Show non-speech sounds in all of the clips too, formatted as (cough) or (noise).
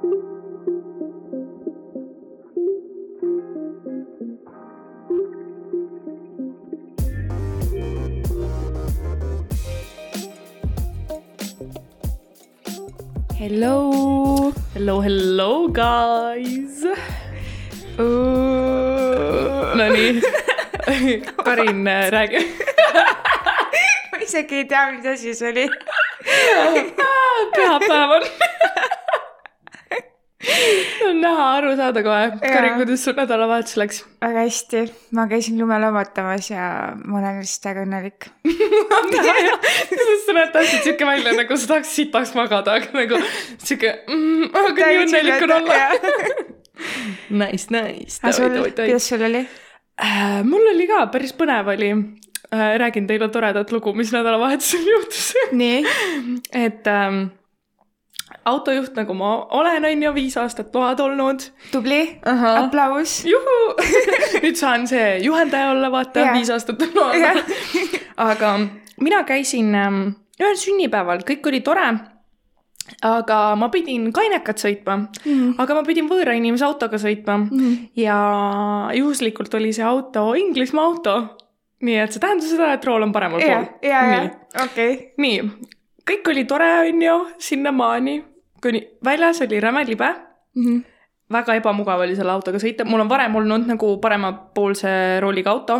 Hello. Hello, hello guys. Nonii, (laughs) Karin, räägi. ma isegi ei tea, mis asi see oli. (laughs) pühapäev on. näha, aru saada kohe. Karin, kuidas sul nädalavahetus läks? väga hästi, ma käisin lume loomatamas ja ma olen lihtsalt väga õnnelik. (laughs) sa näed täpselt siuke välja, nagu sa tahaks sitaks magada, aga nagu siuke mm,, aga nii õnnelik on olla. (laughs) Nice, nice. aga sul, kuidas sul oli? Äh, mul oli ka päris põnev oli. räägin teile toredat lugu, mis nädalavahetusel (laughs) juhtus. nii, et ähm, autojuht, nagu ma olen, on ju, viis aastat load olnud. tubli, aplaus. juhu, (laughs) nüüd saan see juhendaja olla, vaata Jaa., viis aastat on load. (laughs) aga mina käisin ähm, ühel sünnipäeval, kõik oli tore. aga ma pidin kainekat sõitma mm., aga ma pidin võõra inimese autoga sõitma mm. ja juhuslikult oli see auto Inglismaa auto. nii et see tähendas seda, et rool on paremal ja, pool. ja, ja nii, okei. nii, kõik oli tore, on ju, sinnamaani, kuni väljas oli räme libe. Mhm. väga ebamugav oli selle autoga sõita, mul on varem olnud nagu paremapoolse rooliga auto,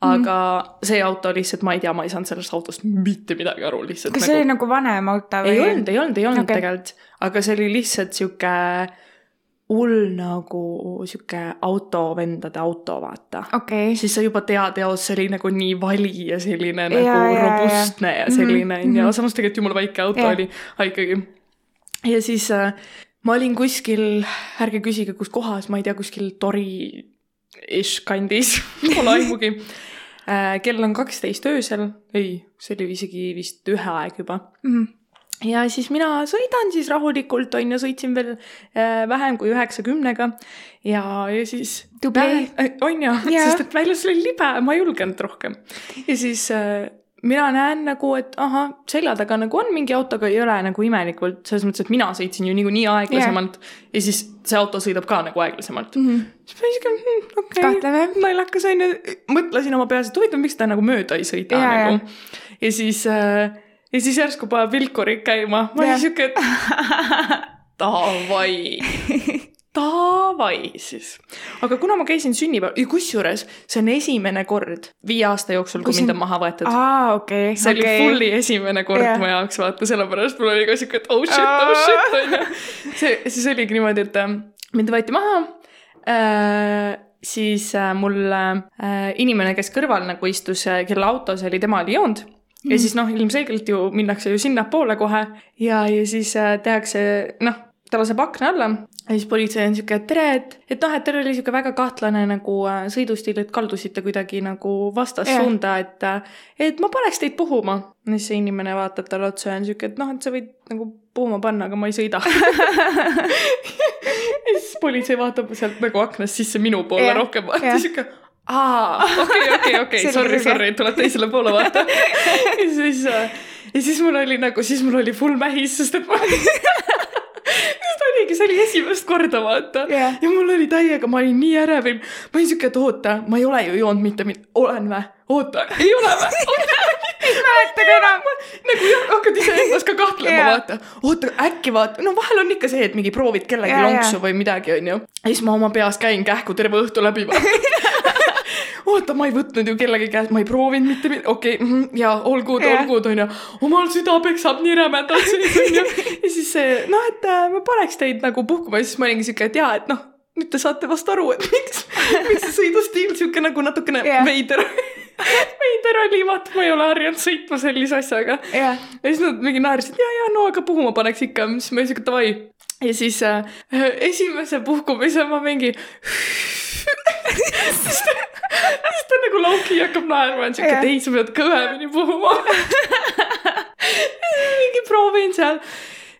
aga mm. see auto lihtsalt, ma ei tea, ma ei saanud sellest autost mitte midagi aru lihtsalt. kas see oli nagu vanem auto või? ei olnud, ei olnud, ei olnud okay. tegelikult, aga see oli lihtsalt sihuke hull nagu sihuke autovendade auto, vaata. okei, siis sa juba tead eos, see oli nagu nii vali ja selline Ja, nagu ja, ja. robustne ja selline Mhm, onju, mhm. samas tegelikult jumala väike auto Ja. oli, aga ikkagi. Ja siis äh, ma olin kuskil, ärge küsige, kus kohas, ma ei tea, kuskil Tori ish kandis, (laughs) pole aimugi äh,. kell on kaksteist öösel, ei, see oli isegi vist ühe aeg juba Mhm. ja siis mina sõidan siis rahulikult on ju, sõitsin veel äh, vähem kui üheksakümnega ja, ja siis Tubli. näen- on ju, (laughs) sest et väljas oli libe, ma ei julgenud rohkem. ja siis äh, mina näen nagu, et ahah, selja taga nagu on mingi auto, aga ei ole nagu imelikult, selles mõttes, et mina sõitsin ju niikuinii aeglasemalt ja siis see auto sõidab ka nagu aeglasemalt mm. -hmm. siis ma siuke hm, okei Kahtlane. naljakas onju, mõtlesin oma peas, et huvitav, miks ta nagu mööda ei sõida Jaa, nagu jaa. ja siis äh, ja siis järsku paneb vilkurid käima, ma olin siuke, et (laughs) davai, davai siis. aga kuna ma käisin sünnipäeval, kusjuures see on esimene kord viie aasta jooksul, kui mind on maha võetud. aa, okei, see oli okei. fully esimene kord Jah. mu jaoks, vaata, sellepärast mul oli ka siuke, et oh shit, oh shit onju. see, siis oligi niimoodi, et äh, mind võeti maha äh,. siis äh, mul äh, inimene, kes kõrval nagu istus, kelle autos oli, tema oli joonud ja siis noh, ilmselgelt ju minnakse ju sinnapoole kohe ja, ja siis äh, tehakse noh, ta laseb akna alla ja siis politsei on siuke, et tere, et, et noh, et teil oli siuke väga kahtlane nagu äh, sõidustiil, et kaldusite kuidagi nagu vastassuunda, et, et ma paneks teid puhuma. ja siis see inimene vaatab talle otsa ja on siuke, et noh, et sa võid nagu puhuma panna, aga ma ei sõida. (laughs) ja siis politsei vaatab sealt nagu aknast sisse minu poole Jah, rohkem, vaata jah. siuke aa, okei, okei, okei, sorry, sorry, tuleb teisele poole vaata. (laughs) ja siis, ja siis mul oli nagu, siis mul oli full mähis, sest et ma (laughs) sest oligi, see oli esimest korda, vaata Jah. ja mul oli täiega, ma olin nii ärevil, ma olin siuke, et oota, ma ei ole ju joonud mitte mid-, olen vä, oota, ei ole vä, (laughs) ei mäletagi enam. nagu jah, hakkad iseendas ka kahtlema Jaa. vaata, oota äkki vaata, no vahel on ikka see, et mingi proovid kellegi Jaa, lonksu jaa. või midagi, onju. ja siis ma oma peas käin kähku terve õhtu läbi vaata (laughs) oota, ma ei võtnud ju kellegi käest, ma ei proovinud mitte midagi, okei okay,, jaa, good, Jah. all good onju. omal süda peksab nii rämedalt sees onju. ja siis see, noh, et äh, ma paneks teid nagu puhkuma ja siis ma olingi siuke, et jaa, et noh, nüüd te saate vast aru, et miks, miks see sõidustiil siuke nagu natukene Jah. veider, (laughs) veider oli, vaata, ma ei ole harjunud sõitma sellise asjaga jah, ja siis nad mingi naersid, ja, ja no aga puhuma paneks ikka, siis ma olin siuke davai. ja siis äh, esimese puhkumise ma mingi. (laughs) siis ta, siis ta nagu Loki hakkab naerma, et ei, sa pead kõvemini puhuma. mingi proovin seal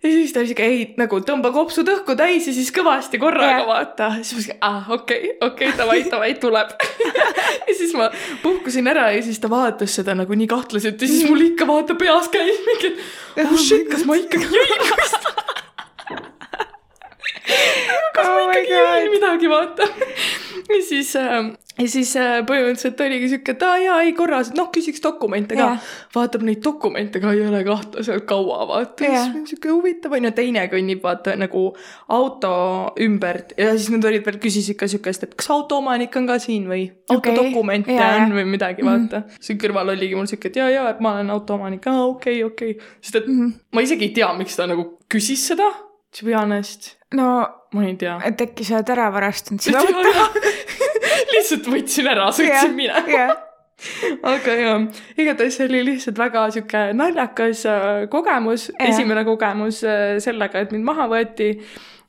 ja siis ta oli siuke, ei nagu tõmba kopsud õhku täis ja siis kõvasti korraga Jah. vaata. siis ma siuke, aa okei, okei, davai, davai, tuleb. (laughs) ja siis ma puhkusin ära ja siis ta vaatas seda nagu nii kahtlaselt ja siis mul ikka vaata peas käis mingi, et oh shit, kas ma ikkagi jõin vist. ikkagi ei öelnud midagi, vaata. Ja siis äh,, ja siis äh, põhimõtteliselt oligi siuke, et aa jaa, ei korras, noh küsiks dokumente ka vaatab neid dokumente ka, ei ole kahte seal kaua, vaata. Siis siuke huvitav on ju, teine kõnnib vaata nagu auto ümbert ja siis nad olid veel, küsisid ka siukest, et kas autoomanik on ka siin või autodokumente Jaa, on või midagi, vaata. siin kõrval oligi mul siuke, et jaa, jaa, et ma olen autoomanik, aa okei okay,, okei okay.. sest et Mhm. ma isegi ei tea, miks ta nagu küsis seda, to be honest, no, ma ei tea. et äkki sa oled ära varastanud seda auto. (laughs) lihtsalt võtsin ära, sõitsin minema. jah, aga jah, igatahes see oli lihtsalt väga sihuke naljakas äh, kogemus, Jah. esimene kogemus äh, sellega, et mind maha võeti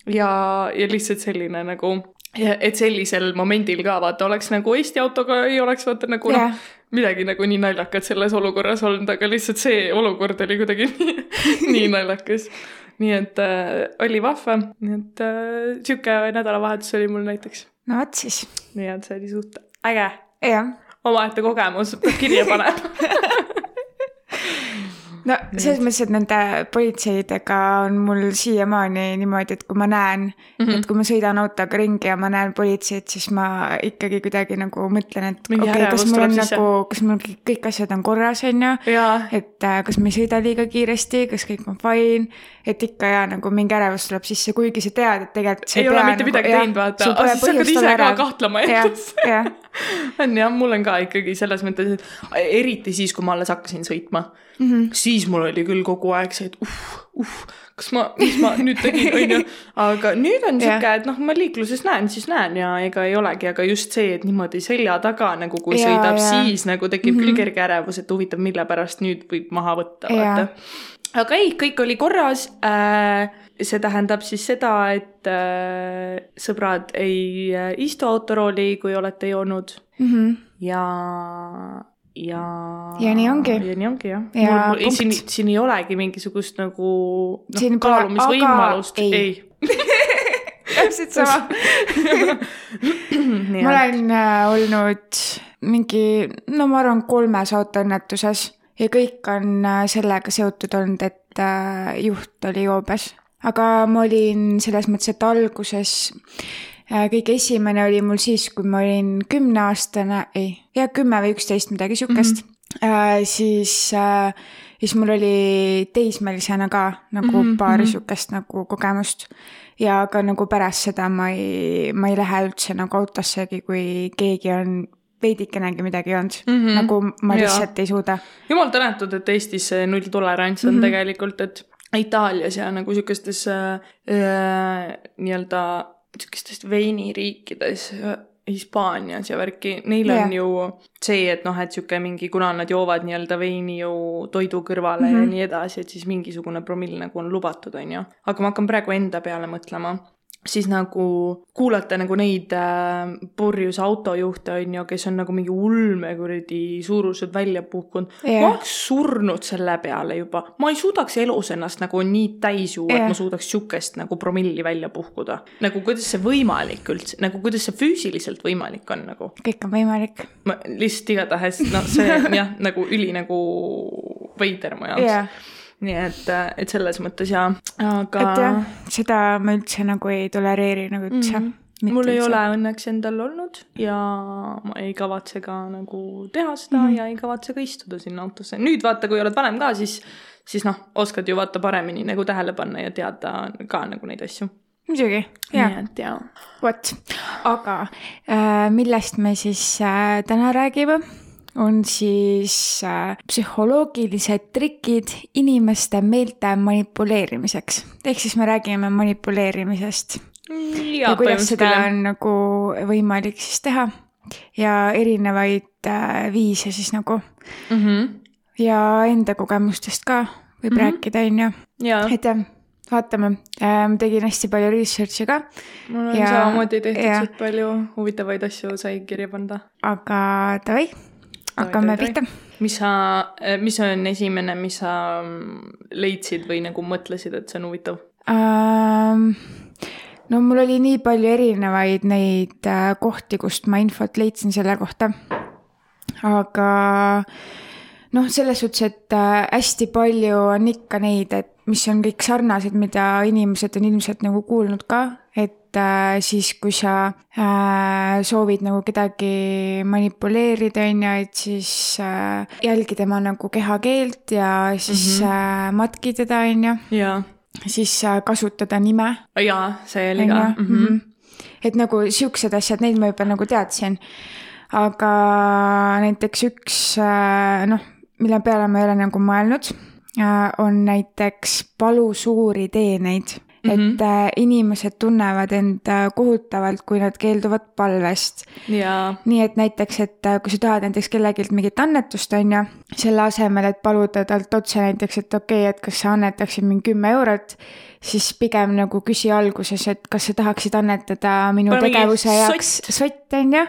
ja, ja lihtsalt selline nagu, et sellisel momendil ka vaata, oleks nagu Eesti autoga ei oleks vaata nagu noh jah, midagi nagu nii naljakat selles olukorras olnud, aga lihtsalt see olukord oli kuidagi (laughs) nii, nii naljakas. Nii et äh, oli vahva, nii et äh, sihuke nädalavahetus oli mul näiteks. no vot siis, nii et see oli suht äge, omaette kogemus, peab kirja panema. (laughs) no selles mõttes, et nende politseidega on mul siiamaani niimoodi, et kui ma näen mm, Mhm. -hmm. et kui ma sõidan autoga ringi ja ma näen politseid, siis ma ikkagi kuidagi nagu mõtlen, et okei okay,, kas mul on nagu, kas mul kõik- asjad on korras, on ju. et äh, kas ma ei sõida liiga kiiresti, kas kõik on fine, et ikka ja nagu mingi ärevus tuleb sisse, kuigi sa tead, et tegelikult ei ole mitte nagu, midagi jah, teinud, vaata, aga siis hakkad ise olla ka kahtlema endas., jah, (laughs) on jah, mul on ka ikkagi selles mõttes, et eriti siis, kui ma alles hakkasin sõitma mm, Mhm. -hmm. siis mul oli küll kogu aeg see, et uh, uh, kas ma, mis ma nüüd tegin, onju. (laughs) aga nüüd on sihuke, et noh, ma liikluses näen, siis näen ja ega ei olegi, aga just see, et niimoodi selja taga nagu, kui Jaa, sõidab, siis nagu tekib mm -hmm. küll kerge ärevus, et huvitav, mille pärast nüüd võib maha võtta, vaata. aga ei, kõik oli korras äh,. See tähendab siis seda, et äh, sõbrad ei äh, istu autorooli, kui olete joonud Mhm. ja, ja. Ja nii ongi. ja nii ongi jah. Ja punkt. siin, siin ei olegi mingisugust nagu Siin noh, pole kaalumisvõimalust, aga ei. ei. (laughs) täpselt sama. (laughs) ma olen äh, olnud mingi, no ma arvan, kolmes autoõnnetuses ja kõik on äh, sellega seotud olnud, et äh, juht oli joobes. Aga ma olin selles mõttes, et alguses äh, kõige esimene oli mul siis, kui ma olin kümneaastane, ei, jah, kümme või üksteist, midagi siukest mm. -hmm. äh, siis äh, siis mul oli teismelisena ka nagu mm -hmm. paar mhm. sihukest nagu kogemust ja ka nagu pärast seda ma ei, ma ei lähe üldse nagu autossegi, kui keegi on veidikenegi midagi olnud mm. -hmm. nagu ma lihtsalt ei suuda. jumal tänatud, et Eestis see nulltolerants on mm. -hmm. tegelikult, et Itaalias ja nagu sihukestes äh, äh, nii-öelda sihukestes veiniriikides äh, Hispaanias ja värki, neil on Jah. ju see, et noh, et sihuke mingi, kuna nad joovad nii-öelda veini ju toidu kõrvale mm -hmm. ja Mhm. nii edasi, et siis mingisugune promill nagu on lubatud, on ju. aga ma hakkan praegu enda peale mõtlema, siis nagu kuulata nagu neid äh, purjus autojuhte on ju, kes on nagu mingi ulme kuradi suurused välja puhkunud Jah. ma oleks surnud selle peale juba, ma ei suudaks elus ennast nagu nii täis juua, et Jah. ma suudaks sihukest nagu promilli välja puhkuda. nagu kuidas see võimalik üldse, nagu kuidas see füüsiliselt võimalik on nagu. kõik on võimalik. ma lihtsalt igatahes, noh, see on (laughs) jah, nagu üli nagu veider mu jaoks jah, nii et, et selles mõttes jaa, aga et jah, seda ma üldse nagu ei tolereeri nagu üldse mm. Mhm. mul ei ole õnneks endal olnud ja ma ei kavatse ka nagu teha seda mm. -hmm. ja ei kavatse ka istuda sinna autosse. nüüd vaata, kui oled vanem ka, siis, siis noh, oskad ju vaata paremini nagu tähele panna ja teada ka nagu neid asju. muidugi, jaa. vot, aga äh, millest me siis äh, täna räägime, on siis äh, psühholoogilised trikid inimeste meelte manipuleerimiseks. ehk siis me räägime manipuleerimisest ja, ja kuidas seda on nagu võimalik siis teha ja erinevaid äh, viise siis nagu mm. -hmm. ja enda kogemustest ka võib mm. -hmm. rääkida, on ju, et jah, vaatame, ma tegin hästi palju research'i ka, mul on ja- samamoodi tehtud ja- suht palju huvitavaid asju sai kirja panda. aga davai, hakkame pihta. mis sa, mis on esimene, mis sa mm, leidsid või nagu mõtlesid, et see on huvitav? Ähm, no mul oli nii palju erinevaid neid äh, kohti, kust ma infot leidsin selle kohta. aga noh, selles suhtes, et äh, hästi palju on ikka neid, et mis on kõik sarnased, mida inimesed on ilmselt nagu kuulnud ka, et äh, siis, kui sa äh, soovid nagu kedagi manipuleerida, on ju, et siis äh, jälgi tema nagu kehakeelt ja siis mm -hmm. matki teda, on ju, siis kasutada nime jaa, see oli ka mm. -hmm. Et nagu siuksed asjad, neid ma juba nagu teadsin. aga näiteks üks noh, mille peale ma ei ole nagu mõelnud, on näiteks palu suuri teeneid. Et Mhm. äh, inimesed tunnevad end äh, kohutavalt, kui nad keelduvad palvest. nii et näiteks, et äh, kui sa tahad näiteks kellelgi mingit annetust, on ju, selle asemel, et paluda talt otse näiteks, et okei okay,, et kas sa annetaksid mind kümme eurot, siis pigem nagu küsi alguses, et kas sa tahaksid annetada minu mingi tegevuse jaoks sott. on ju.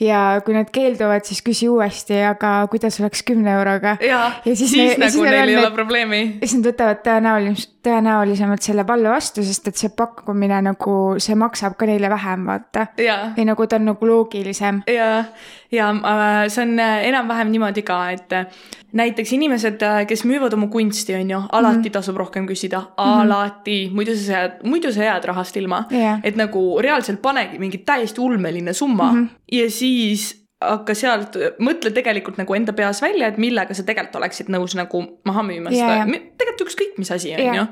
ja kui nad keelduvad, siis küsi uuesti, aga kuidas oleks kümne euroga. Ja siis, siis siis nagu neil ei ole probleemi. siis nad võtavad tõenäolis-, tõenäolisemalt selle palve vastu, sest et see pakkumine nagu, see maksab ka neile vähem, vaata. või nagu ta on nagu loogilisem. ja, ja see on äh, enam-vähem niimoodi ka, et näiteks inimesed, kes müüvad oma kunsti, on ju, alati mm -hmm. tasub rohkem küsida, alati, muidu sa jääd, muidu sa jääd rahast ilma Jah. et nagu reaalselt panegi mingi täiesti ulmeline summa mm -hmm. ja siis hakka sealt, mõtle tegelikult nagu enda peas välja, et millega sa tegelikult oleksid nõus nagu maha müüma Jaa, seda tegelikult ükskõik mis asi, on Jaa. ju.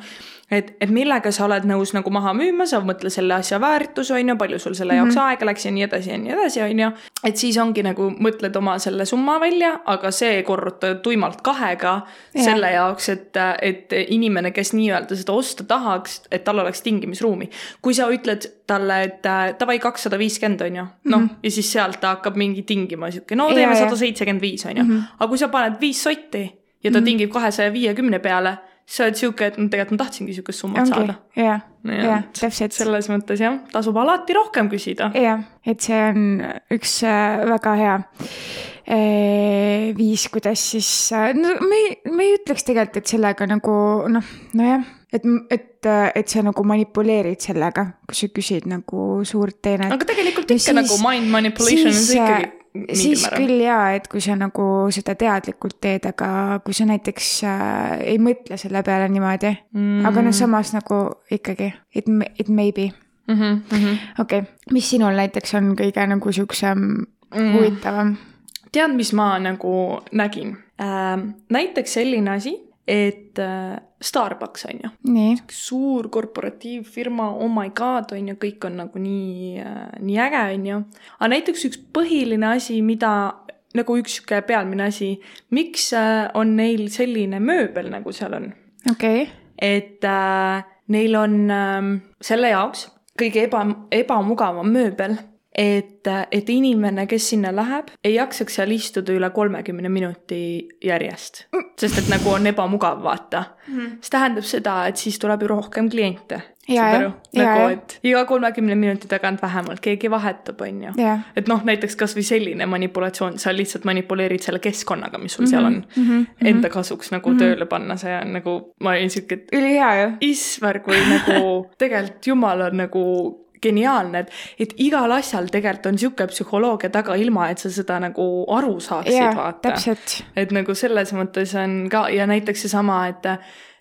et, et millega sa oled nõus nagu maha müüma, sa mõtle selle asja väärtus, on ju, palju sul selle jaoks mm -hmm. aega läks ja nii edasi ja nii edasi, on ju. et siis ongi nagu mõtled oma selle summa välja, aga see korruta tuimalt kahega Jaa. selle jaoks, et, et inimene, kes nii-öelda seda osta tahaks, et tal oleks tingimisruumi. kui sa ütled talle, et äh, davai kakssada viiskümmend on ju, noh mm -hmm. ja siis sealt ta hakkab mingi tingima sihuke, no teeme sada seitsekümmend viis on ju, aga kui sa paned viis sotti ja ta mm -hmm. tingib kahesaja viiekümne peale, sa oled sihuke, et no tegelikult ma tahtsingi sihukest summat ongi saada., jah, jah täpselt. selles mõttes jah, tasub alati rohkem küsida. jah, et see on üks äh, väga hea eh, viis, kuidas siis, no me ei, me ei ütleks tegelikult, et sellega nagu noh, nojah, et, et, et sa nagu manipuleerid sellega, kui sa küsid nagu suurt teenet. aga tegelikult Ja ikka siis- nagu mind manipulation on siis, see äh, ikkagi siis määral. küll jaa, et kui sa nagu seda teadlikult teed, aga kui sa näiteks äh, ei mõtle selle peale niimoodi mm., aga noh, samas nagu ikkagi it, it may be. Mm mm -hmm. okei mis sinul näiteks on kõige nagu siuksem mm. huvitavam? tead, mis ma nagu nägin äh,? näiteks selline asi, et äh, Starbucks on ju, suur korporatiivfirma, oh my god, on ju, kõik on nagu nii äh,, nii äge, on ju. aga näiteks üks põhiline asi, mida nagu üks sihuke pealmine asi, miks äh, on neil selline mööbel, nagu seal on okei okay., et äh, neil on äh, selle jaoks kõige eba, ebamugavam mööbel, et, et inimene, kes sinna läheb, ei jaksaks seal istuda üle kolmekümne minuti järjest. sest et nagu on ebamugav, vaata mm.. see tähendab seda, et siis tuleb ju rohkem kliente. Jah. Jaa, nagu, et iga kolmekümne minuti tagant vähemalt keegi vahetab, on ju et noh, näiteks kasvõi selline manipulatsioon, sa lihtsalt manipuleerid selle keskkonnaga, mis sul seal on mm. -hmm. enda kasuks nagu mm -hmm. tööle panna, see on nagu, ma olin siuke, et ülihea ju. issver, kui nagu (laughs) tegelikult jumal on nagu geniaalne, et, et igal asjal tegelikult on sihuke psühholoogia taga, ilma et sa seda nagu aru saaksid, jaa, vaata. täpselt. et nagu selles mõttes on ka ja näiteks seesama, et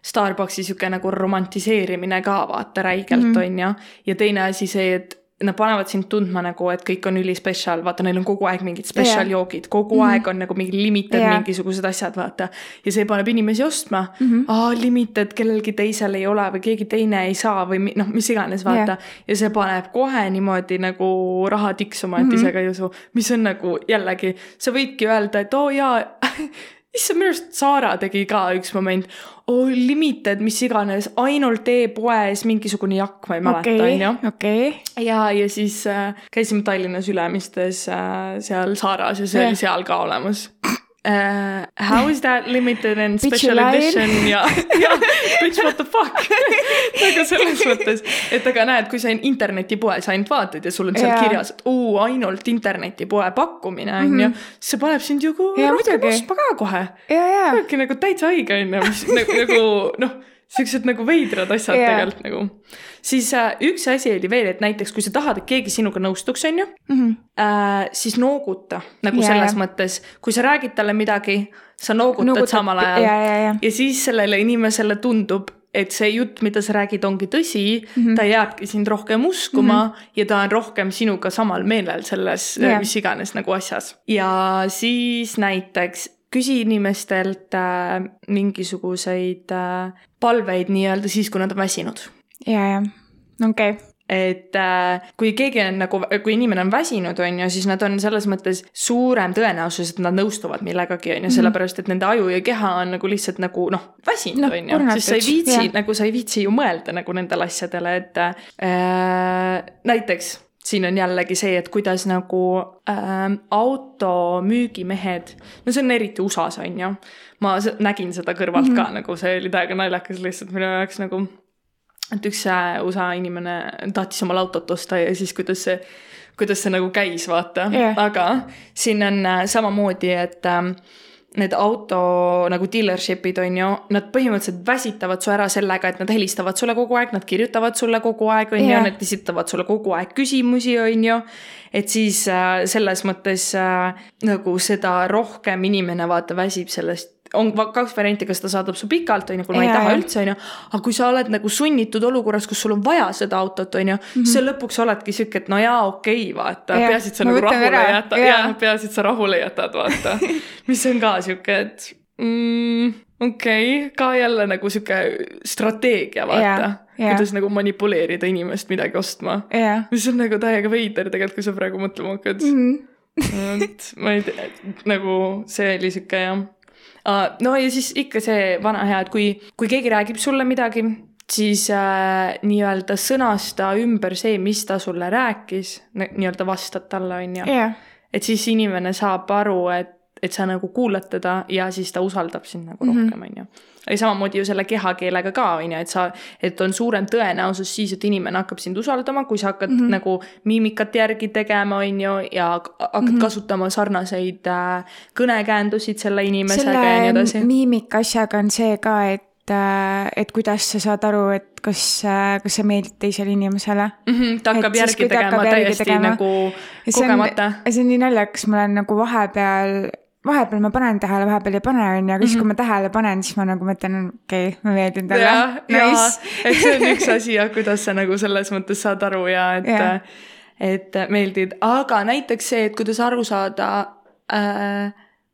Starbucksi sihuke nagu romantiseerimine ka vaata räigelt mm. on ju. ja teine asi see, et nad panevad sind tundma nagu, et kõik on ülispecial, vaata, neil on kogu aeg mingid special Jaa. joogid, kogu mm -hmm. aeg on nagu mingi limited Jaa. mingisugused asjad, vaata. ja see paneb inimesi ostma mm. -hmm. aa, limited kellelgi teisel ei ole või keegi teine ei saa või noh, mis iganes, vaata Jaa. ja see paneb kohe niimoodi nagu raha tiksuma, et mm -hmm. ise ka ei usu, mis on nagu jällegi, sa võidki öelda, et oo jaa (laughs) issand, minu arust Saara tegi ka üks moment, oh limited, mis iganes, ainult e-poes mingisugune jakk, ma ei mäleta, okei onju., okei, ja, ja siis äh, käisime Tallinnas Ülemistes äh, seal Saaras ja see oli seal ka olemas uh,. How is that limited and special edition ja, (laughs) ja bitch what the fuck (laughs) aga selles mõttes, et aga näed, kui sa internetipoes ainult vaatad ja sul on seal Jaa. kirjas, et oo ainult internetipoe pakkumine on ju, siis see paneb sind ju nagu rohkem ostma ka kohe. ongi nagu täitsa õige on ju, mis (laughs) nagu, nagu noh, siuksed nagu veidrad asjad yeah. tegelikult nagu. siis äh, üks asi oli veel, et näiteks kui sa tahad, et keegi sinuga nõustuks, on ju Mhm. äh,, siis nooguta nagu yeah, selles yeah. mõttes, kui sa räägid talle midagi, sa noogutad Noogutad- samal ajal jaa, jaa, jaa. ja siis sellele inimesele tundub, et see jutt, mida sa räägid, ongi tõsi mm, -hmm. ta jääbki sind rohkem uskuma mm -hmm. ja ta on rohkem sinuga samal meelel selles yeah. mis iganes nagu asjas. ja siis näiteks küsi inimestelt äh, mingisuguseid äh, palveid nii-öelda siis, kui nad on väsinud. ja, ja, okei okay et äh, kui keegi on nagu, kui inimene on väsinud, on ju, siis nad on selles mõttes suurem tõenäosus, et nad nõustuvad millegagi, on ju, mhm. sellepärast et nende aju ja keha on nagu lihtsalt nagu noh, väsinud no,, on ju, sest sa ei viitsi, nagu sa ei viitsi ju mõelda nagu nendele asjadele, et äh, näiteks siin on jällegi see, et kuidas nagu äh, auto müügimehed, no see on eriti USA-s on ju. ma nägin seda kõrvalt mm -hmm. ka mhm. nagu see oli täiega naljakas lihtsalt minu jaoks nagu et üks USA inimene tahtis omale autot osta ja siis kuidas see, kuidas see nagu käis, vaata yeah., aga siin on äh, samamoodi, et äh, need auto nagu dealership'id on ju, nad põhimõtteliselt väsitavad su ära sellega, et nad helistavad sulle kogu aeg, nad kirjutavad sulle kogu aeg, on ju, nad esitavad sulle kogu aeg küsimusi, on ju. et siis äh, selles mõttes äh, nagu seda rohkem inimene vaata väsib sellest on kaks varianti, kas ta saadab su pikalt, on ju, kui ma ei taha üldse, on ju. aga kui sa oled nagu sunnitud olukorras, kus sul on vaja seda autot, on ju mm, -hmm. siis lõpuks oledki sihuke, et no jaa, okei okay,, vaata, peaasi, et sa ma nagu rahule jätad, jaa, peaasi, et sa rahule jätad, vaata (laughs) mis on ka sihuke, et mm, okei okay,, ka jälle nagu sihuke strateegia, vaata. kuidas nagu manipuleerida inimest midagi ostma. mis on nagu täiega veider tegelikult, kui sa praegu mõtlema hakkad mm. -hmm. et ma ei tea, nagu see oli sihuke jah no ja siis ikka see vana hea, et kui, kui keegi räägib sulle midagi, siis äh, nii-öelda sõnasta ümber see, mis ta sulle rääkis, nii-öelda vastad talle, on ju. Et siis inimene saab aru, et, et sa nagu kuulad teda ja siis ta usaldab sind nagu mm -hmm. rohkem, on ju ja samamoodi ju selle kehakeelega ka, on ju, et sa, et on suurem tõenäosus siis, et inimene hakkab sind usaldama, kui sa hakkad mm -hmm. nagu miimikat järgi tegema, on ju, ja hakkad mm -hmm. kasutama sarnaseid äh, kõnekäändusid selle inimesega selle ja nii edasi. miimika asjaga on see ka, et äh, et kuidas sa saad aru, et kas, äh, kas sa meeldid teisele inimesele mm. -hmm, ta hakkab järgi siis, tegema täiesti tegema. nagu kogemata. see on nii naljakas, ma olen nagu vahepeal vahepeal ma panen tähele, vahepeal ei pane, on ju, aga siis, kui mhm. ma tähele panen, siis ma nagu mõtlen, okei okay,, ma meeldin talle. Nice. et see on üks asi jah, (laughs) kuidas sa nagu selles mõttes saad aru ja et et meeldid, aga näiteks see, et kuidas aru saada äh,,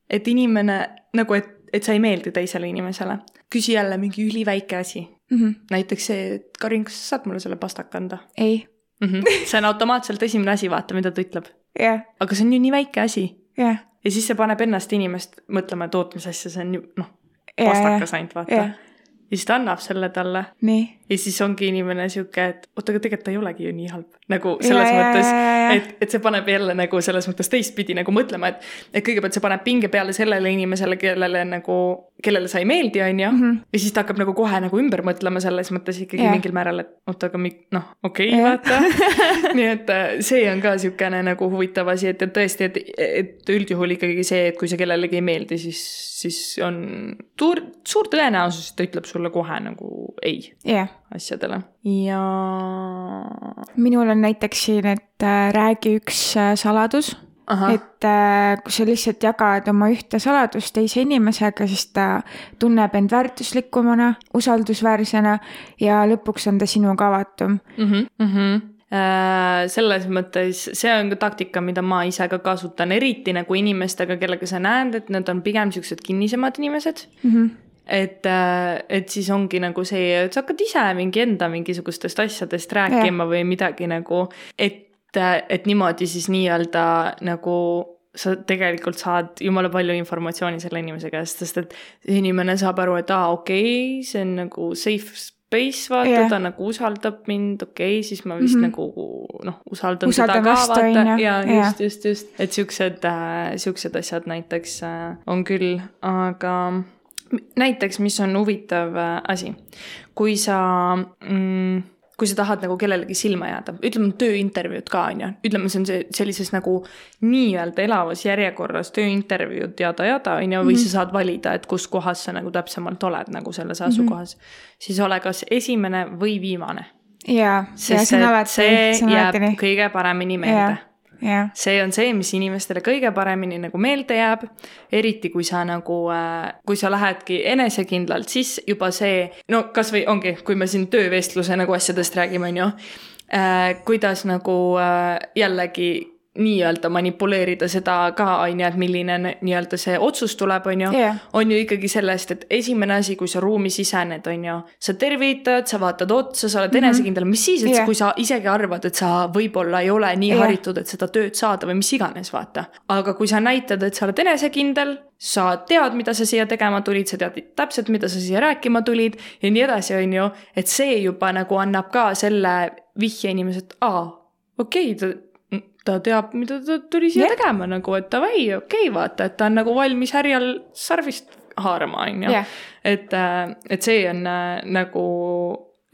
et inimene nagu, et, et sa ei meeldi teisele inimesele. küsi jälle mingi üliväike asi mm. -hmm. näiteks see, et Karin, kas sa saad mulle selle pastaka anda? ei mm. -hmm. see on automaatselt esimene asi, vaata, mida ta ütleb. jah. aga see on ju nii väike asi. jah ja siis see paneb ennast inimest mõtlema, et oot, mis asja see on ju noh, pastakas ainult vaata. ja siis ta annab selle talle. Ja siis ongi inimene sihuke, et oot, aga tegelikult ta ei olegi ju nii halb nagu selles ja, mõttes, et, et see paneb jälle nagu selles mõttes teistpidi nagu mõtlema, et, et kõigepealt see paneb pinge peale sellele inimesele, kellele nagu, kellele sa ei meeldi, on ju. Mhm. ja siis ta hakkab nagu kohe nagu ümber mõtlema selles mõttes ikkagi ja. mingil määral, et oot, aga mi-, noh, okei okay,, vaata (laughs) nii et äh, see on ka niisugune nagu huvitav asi, et, et tõesti, et, et üldjuhul ikkagi see, et kui see kellelegi ei meeldi, siis, siis on suur, suur tõenäosus, et ta ütleb sulle kohe nagu ei yeah. Asjadele ja. minul on näiteks siin, et äh, räägi üks äh, saladus. et äh, kui sa lihtsalt jagad oma ühte saladust teise inimesega, siis ta tunneb end väärtuslikumana, usaldusväärsena ja lõpuks on ta sinuga avatum mm. -hmm, mm -hmm selles mõttes see on ka taktika, mida ma ise ka kasutan, eriti nagu inimestega, kellega sa näed, et nad on pigem siuksed kinnisemad inimesed mm. -hmm et, äh, et siis ongi nagu see, et sa hakkad ise mingi enda mingisugustest asjadest rääkima ja. või midagi nagu, et, et niimoodi siis nii-öelda nagu sa tegelikult saad jumala palju informatsiooni selle inimese käest, sest et inimene saab aru, et aa, okei okay,, see on nagu safe space, vaata yeah., ta nagu usaldab mind, okei okay,, siis ma vist mm -hmm. nagu noh, usaldan Usalda teda ka, vaata, ja just, just, just, et siuksed äh,, siuksed asjad näiteks äh, on küll, aga näiteks, mis on huvitav äh, asi, kui sa mm, kui sa tahad nagu kellelegi silma jääda, ütleme tööintervjuud ka on ju, ütleme, see on see sellises nagu nii-öelda elavas järjekorras tööintervjuud jada-jada on ju, või mm -hmm. sa saad valida, et kus kohas sa nagu täpsemalt oled nagu selles asukohas mm. -hmm. siis ole kas esimene või viimane. jaa, ja see on alati. see jääb kõige paremini meelde jah, see on see, mis inimestele kõige paremini nagu meelde jääb, eriti kui sa nagu, kui sa lähedki enesekindlalt, siis juba see, no kasvõi ongi, kui me siin töövestluse nagu asjadest räägime, on ju, kuidas nagu äh, jällegi nii-öelda manipuleerida seda ka, on ju, et milline nii-öelda see otsus tuleb, on ju Jah. on ju ikkagi sellest, et esimene asi, kui sa ruumi sisened, on ju, sa tervitad, sa vaatad otsa, sa oled mm -hmm. enesekindel, mis siis, et yeah. kui sa isegi arvad, et sa võib-olla ei ole nii yeah. haritud, et seda tööd saada või mis iganes, vaata. aga kui sa näitad, et sa oled enesekindel, sa tead, mida sa siia tegema tulid, sa tead täpselt, mida sa siia rääkima tulid ja nii edasi, on ju, et see juba nagu annab ka selle vihje inimesele, et aa, okei okay,, ta teab, mida ta tuli siia yeah. tegema nagu, et davai, okei okay,, vaata, et ta on nagu valmis härjal sarvist haarama, on ju. Et, et see on äh, nagu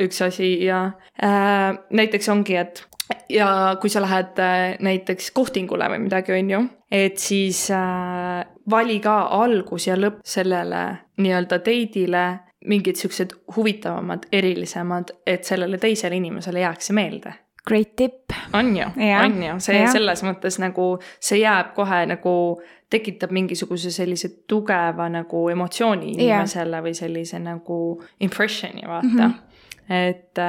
üks asi ja äh, näiteks ongi, et ja kui sa lähed äh, näiteks kohtingule või midagi, on ju, et siis äh, vali ka algus ja lõpp sellele nii-öelda date'ile mingid siuksed huvitavamad, erilisemad, et sellele teisele inimesele jääks see meelde great tip. on ju, on ju, see jah. selles mõttes nagu see jääb kohe nagu tekitab mingisuguse sellise tugeva nagu emotsiooni inimesele või sellise nagu impression'i vaata mm. -hmm. et,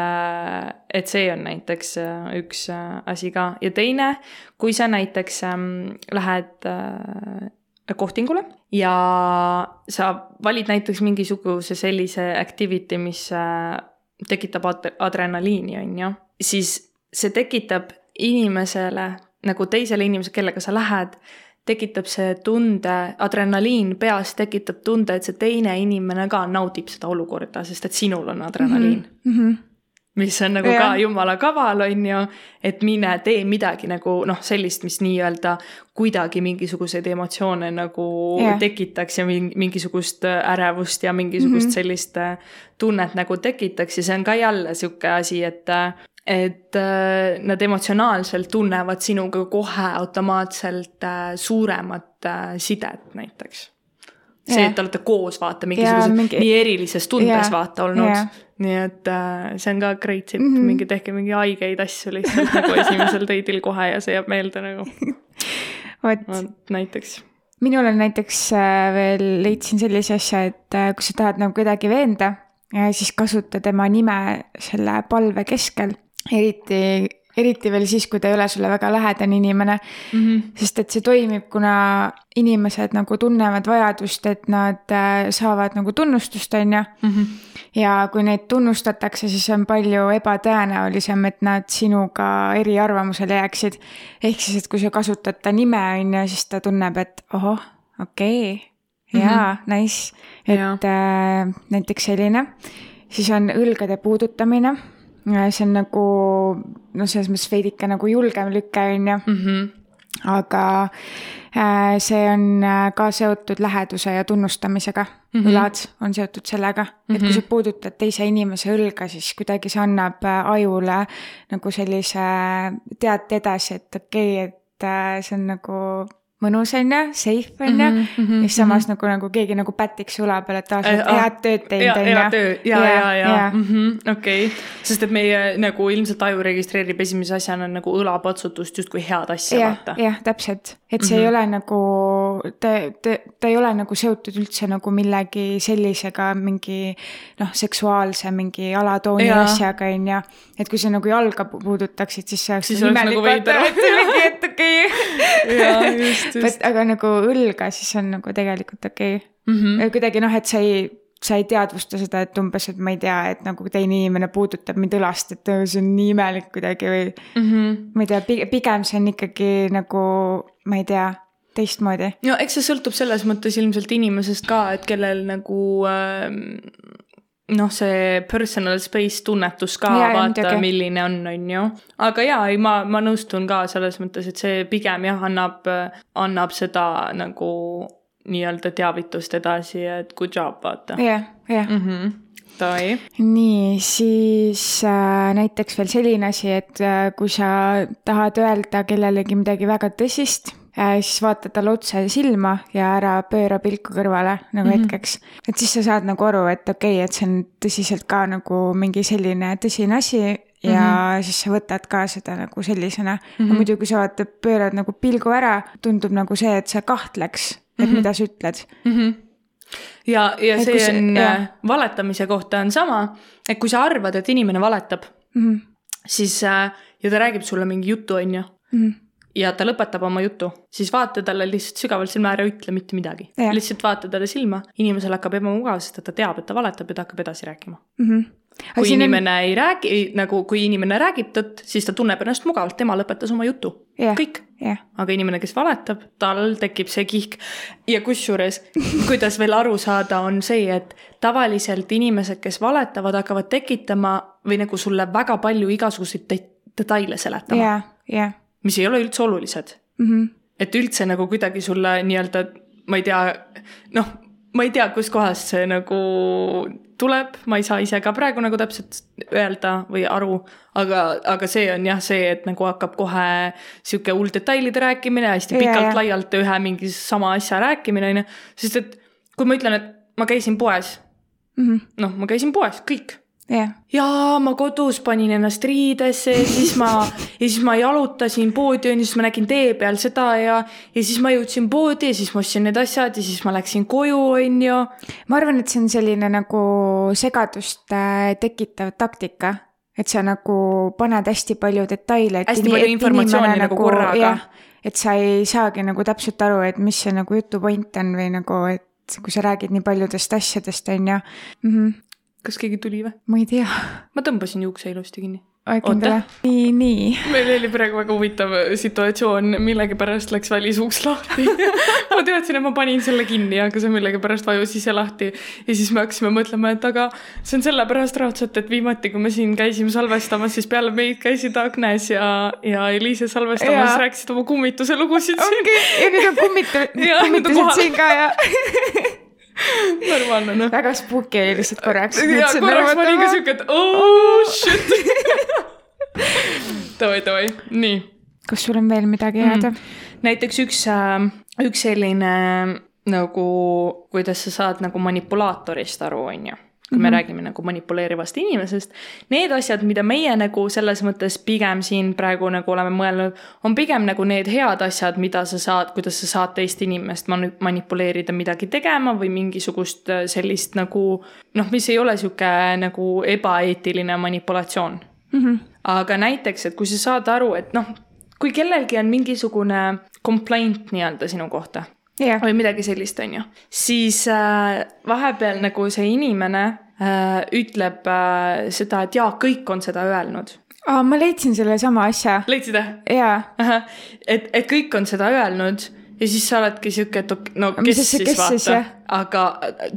et see on näiteks äh, üks äh, asi ka ja teine, kui sa näiteks ähm, lähed äh, kohtingule ja sa valid näiteks mingisuguse sellise activity, mis äh, tekitab ad- adrenaliini, on ju, siis see tekitab inimesele nagu teisele inimesele, kellega sa lähed, tekitab see tunde, adrenaliin peas tekitab tunde, et see teine inimene ka naudib seda olukorda, sest et sinul on adrenaliin mm. Mm -hmm. mis on nagu Jah. ka jumala kaval, on ju, et mine tee midagi nagu noh, sellist, mis nii-öelda kuidagi mingisuguseid emotsioone nagu Jah. tekitaks ja mingi- mingisugust äh, ärevust ja mingisugust mm -hmm. sellist äh, tunnet nagu tekitaks ja see on ka jälle sihuke asi, et et äh, nad emotsionaalselt tunnevad sinuga kohe automaatselt äh, suuremat äh, sidet näiteks. see, Jah. et te olete koos, vaata, mingisuguses mingi- mingi... nii erilises tundes Jah. vaata olnud Jah. nii et see on ka great tip mm. -hmm. mingi tehke mingi haigeid asju lihtsalt nagu (laughs) esimesel date'il kohe ja see jääb meelde nagu vot näiteks. minul on näiteks veel leidsin sellise asja, et kui sa tahad nagu kedagi veenda, siis kasuta tema nime selle palve keskel, eriti, eriti veel siis, kui ta ei ole sulle väga lähedane inimene, Mm -hmm. sest et see toimib, kuna inimesed nagu tunnevad vajadust, et nad äh, saavad nagu tunnustust, on ju. -hmm. ja kui neid tunnustatakse, siis on palju ebatõenäolisem, et nad sinuga eriarvamusele jääksid. ehk siis, et kui sa kasutad ta nime, on ju, siis ta tunneb, et ohoh, okei okay,, jaa -hmm. nice. et Jaa. äh, näiteks selline, siis on õlgade puudutamine. See on nagu noh, selles mõttes veidike nagu julgem lüke, on ju -hmm. aga äh, see on äh, ka seotud läheduse ja tunnustamisega mm. Mhm. -hmm. õlad on seotud sellega et kui Mhm. sa puudutad teise inimese õlga, siis kuidagi see annab äh, ajule nagu sellise teate edasi, et okei okay,, et see on nagu mõnus, on ju, safe, on ju. Mhm, mhm, ja siis samas nagu, nagu keegi nagu pätiks õla peale, et aa, sa Eh, oled head tööd teinud, ja, on ja ju. töö ja, ja, ja okei, sest et meie nagu ilmselt aju registreerib esimese asjana nagu õlapatsutust justkui head asja, vaata. jah, täpselt, et see mm -hmm. ei ole nagu, ta, ta, ta ei ole nagu seotud üldse nagu millegi sellisega, mingi noh, seksuaalse mingi alatooni Jaa. asjaga, on ju. et kui sa nagu jalga pu- puudutaksid, siis see oleks Siis oleks nagu veider. (laughs) et okei Jaa, just, okay.. aga nagu õlga, siis on nagu tegelikult okei okay.. Mhm. kuidagi noh, et sa ei sa ei teadvusta seda, et umbes, et ma ei tea, et nagu teine inimene puudutab mind õlast, et "Oi, see on nii imelik kuidagi või Mhm. ma ei tea, pigem see on ikkagi nagu, ma ei tea, teistmoodi. no eks see sõltub selles mõttes ilmselt inimesest ka, et kellel nagu ähm, noh, see personal space tunnetus ka jaa, vaata, milline on, on ju. aga jaa, ei ma, ma nõustun ka selles mõttes, et see pigem jah, annab, annab seda nagu nii-öelda teavitust edasi, et good job, vaata. jah, jah. Mhm. Davai. nii, siis äh, näiteks veel selline asi, et äh, kui sa tahad öelda kellelegi midagi väga tõsist siis vaata talle otse silma ja ära pööra pilku kõrvale nagu mm -hmm. hetkeks. et siis sa saad nagu aru, et okei okay,, et see on tõsiselt ka nagu mingi selline tõsine asi ja mm -hmm. siis sa võtad ka seda nagu sellisena mm. -hmm. muidu, kui sa vaata, pöörad nagu pilgu ära, tundub nagu see, et sa kahtleks, et mm -hmm. mida sa ütled mm. -hmm ja, ja et see on, äh, valetamise kohta on sama, et kui sa arvad, et inimene valetab mm, -hmm. siis äh, ja ta räägib sulle mingi jutu, on ju mm. -hmm ja ta lõpetab oma jutu, siis vaata talle lihtsalt sügavalt silma ära, ütle mitte midagi. lihtsalt vaata talle silma, inimesel hakkab ebamugav, sest et ta teab, et ta valetab ja ta hakkab edasi rääkima mm. -hmm kui inimene on... ei räägi, nagu kui inimene räägib tõtt, siis ta tunneb ennast mugavalt, tema lõpetas oma jutu yeah., kõik yeah.. aga inimene, kes valetab, tal tekib see kihk. ja kusjuures, kuidas veel aru saada, on see, et tavaliselt inimesed, kes valetavad, hakkavad tekitama või nagu sulle väga palju igasuguseid de detaile seletama yeah,. Yeah. Mis ei ole üldse olulised mm. -hmm. et üldse nagu kuidagi sulle nii-öelda, ma ei tea, noh, ma ei tea, kustkohast see nagu tuleb, ma ei saa ise ka praegu nagu täpselt öelda või aru, aga, aga see on jah, see, et nagu hakkab kohe sihuke hull detailide rääkimine, hästi pikalt-laialt ühe mingi sama asja rääkimine, on ju. sest et kui ma ütlen, et ma käisin poes mm -hmm., noh, ma käisin poes, kõik yeah.. ja ma kodus panin ennast riidesse ja siis ma, (laughs) ja siis ma jalutasin poodi onju, siis ma nägin tee peal seda ja, ja siis ma jõudsin poodi ja siis ma ostsin need asjad ja siis ma läksin koju onju. ma arvan, et see on selline nagu segadust tekitav taktika, et sa nagu paned hästi palju detaile. hästi palju informatsiooni nagu korraga. et sa ei saagi nagu täpselt aru, et mis see nagu jutu point on või nagu, et kui sa räägid nii paljudest asjadest, on ju mm. -hmm kas keegi tuli või? ma ei tea. ma tõmbasin juukse ilusti kinni. kindel? nii, nii. meil oli praegu väga huvitav situatsioon, millegipärast läks välisuuks lahti (laughs) ma teadsin, et ma panin selle kinni, aga see millegipärast vajus ise lahti. ja siis me hakkasime mõtlema, et aga see on sellepärast raudselt, et viimati, kui me siin käisime salvestamas, siis peale meid käisid Agnes ja, ja Eliise salvestamas, rääkisid oma kummituse lugusid siin. ongi, ja nüüd on kummitu-, (laughs) kummitused siin ka ja (laughs) normaalne noh. väga spooky oli lihtsalt korraks. ja korraks ma olin ka siuke, et oh shit (laughs) davai, davai, nii. kas sul on veel midagi jääda mm.? näiteks üks, äh, üks selline nagu, kuidas sa saad nagu manipulaatorist aru, on ju kui me mm -hmm. räägime nagu manipuleerivast inimesest. Need asjad, mida meie nagu selles mõttes pigem siin praegu nagu oleme mõelnud, on pigem nagu need head asjad, mida sa saad, kuidas sa saad teist inimest manipuleerida midagi tegema või mingisugust äh, sellist nagu noh, mis ei ole sihuke nagu ebaeetiline manipulatsioon mm. -hmm. aga näiteks, et kui sa saad aru, et noh, kui kellelgi on mingisugune complaint nii-öelda sinu kohta yeah. või midagi sellist, on ju. siis äh, vahepeal nagu see inimene ütleb äh, seda, et jaa, kõik on seda öelnud. aa, ma leidsin sellesama asja. leidsid jah? jaa. et, et kõik on seda öelnud ja siis sa oledki sihuke, et no kes siis, siis vaata, siis, aga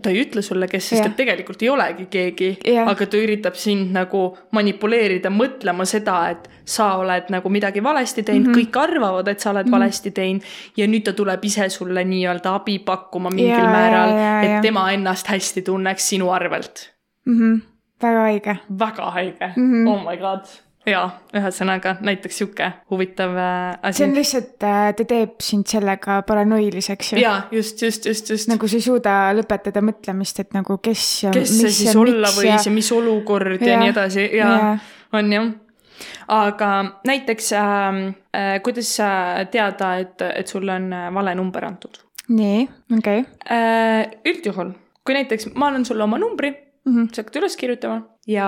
ta ei ütle sulle, kes, sest et tegelikult ei olegi keegi, aga ta üritab sind nagu manipuleerida, mõtlema seda, et sa oled nagu midagi valesti teinud mm, -hmm. kõik arvavad, et sa oled mm -hmm. valesti teinud ja nüüd ta tuleb ise sulle nii-öelda abi pakkuma mingil ja, määral, et ja. tema ennast hästi tunneks sinu arvelt mm. -hmm. väga haige. väga haige mm, -hmm. oh my god jaa, ühesõnaga näiteks sihuke huvitav äh, asi. see on lihtsalt, äh, ta teeb sind sellega paranoiliseks ju. jaa, just, just, just, just. nagu sa ei suuda lõpetada mõtlemist, et nagu kes ja kes see siis olla võis ja mis olukord ja, ja nii edasi ja, ja. on jah. aga näiteks äh, äh, kuidas sa teada, et, et sulle on äh, vale number antud? nii, okei okay. äh,. üldjuhul, kui näiteks ma annan sulle oma numbri mm, -hmm. sa hakkad üles kirjutama ja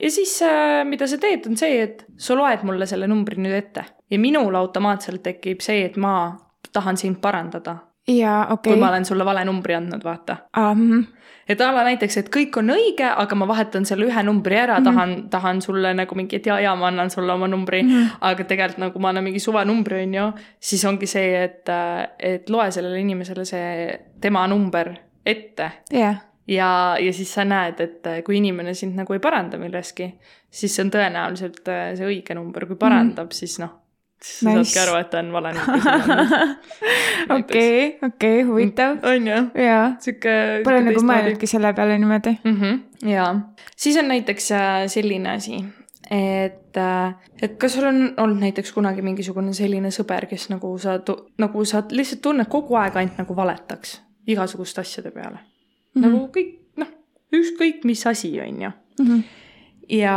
ja siis, äh, mida sa teed, on see, et sa loed mulle selle numbri nüüd ette ja minul automaatselt tekib see, et ma tahan sind parandada. jaa, okei okay.. kui ma olen sulle vale numbri andnud, vaata -hmm. et a la näiteks, et kõik on õige, aga ma vahetan selle ühe numbri ära mm, -hmm. tahan, tahan sulle nagu mingi, et jaa, jaa, ma annan sulle oma numbri mm, -hmm. aga tegelikult nagu ma annan mingi suvanumbri, on ju, siis ongi see, et, äh, et loe sellele inimesele see tema number ette yeah ja, ja siis sa näed, et äh, kui inimene sind nagu ei paranda milleski, siis see on tõenäoliselt äh, see õige number, kui parandab mm., siis noh, siis sa nice. saadki aru, et ta on vale number. (laughs) okei, okei, huvitav. on ju? jaa. sihuke. Pole nagu mõelnudki selle peale niimoodi mm. -hmm. jaa, siis on näiteks äh, selline asi, et, et kas sul on olnud näiteks kunagi mingisugune selline sõber, kes nagu sa, nagu sa lihtsalt tunned kogu aeg ainult nagu valetaks igasuguste asjade peale mm, -hmm. nagu kõik, noh, ükskõik mis asi, on ju mm. -hmm. ja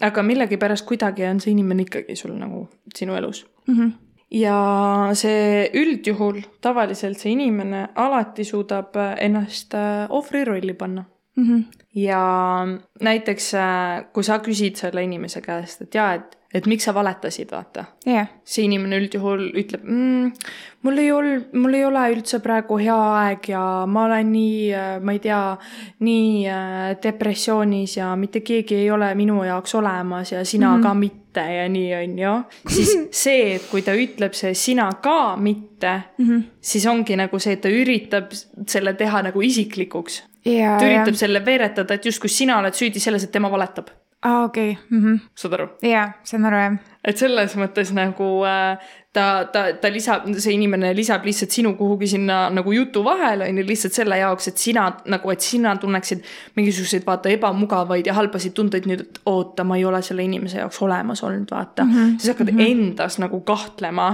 aga millegipärast kuidagi on see inimene ikkagi sul nagu sinu elus mm. -hmm. ja see üldjuhul tavaliselt see inimene alati suudab ennast äh, ohvri rolli panna Mm -hmm. ja näiteks äh, kui sa küsid selle inimese käest, et jaa, et, et miks sa valetasid, vaata yeah.. see inimene üldjuhul ütleb mm,, mul ei olnud, mul ei ole üldse praegu hea aeg ja ma olen nii, äh, ma ei tea, nii äh, depressioonis ja mitte keegi ei ole minu jaoks olemas ja sina mm -hmm. ka mitte ja nii on ju. siis (laughs) see, et kui ta ütleb see sina ka mitte mm, -hmm. siis ongi nagu see, et ta üritab selle teha nagu isiklikuks ja, ta üritab selle veeretada, et justkui sina oled süüdi selles, et tema valetab. Aa, okei okay. mm. -hmm. saad aru? jaa, saan aru, jah. et selles mõttes nagu äh, ta, ta, ta lisab, see inimene lisab lihtsalt sinu kuhugi sinna nagu jutu vahele, on ju, lihtsalt selle jaoks, et sina nagu, et sina tunneksid mingisuguseid vaata ebamugavaid ja halbasid tundeid nüüd, et oota, ma ei ole selle inimese jaoks olemas olnud, vaata mm. -hmm. siis hakkad mm -hmm. endas nagu kahtlema.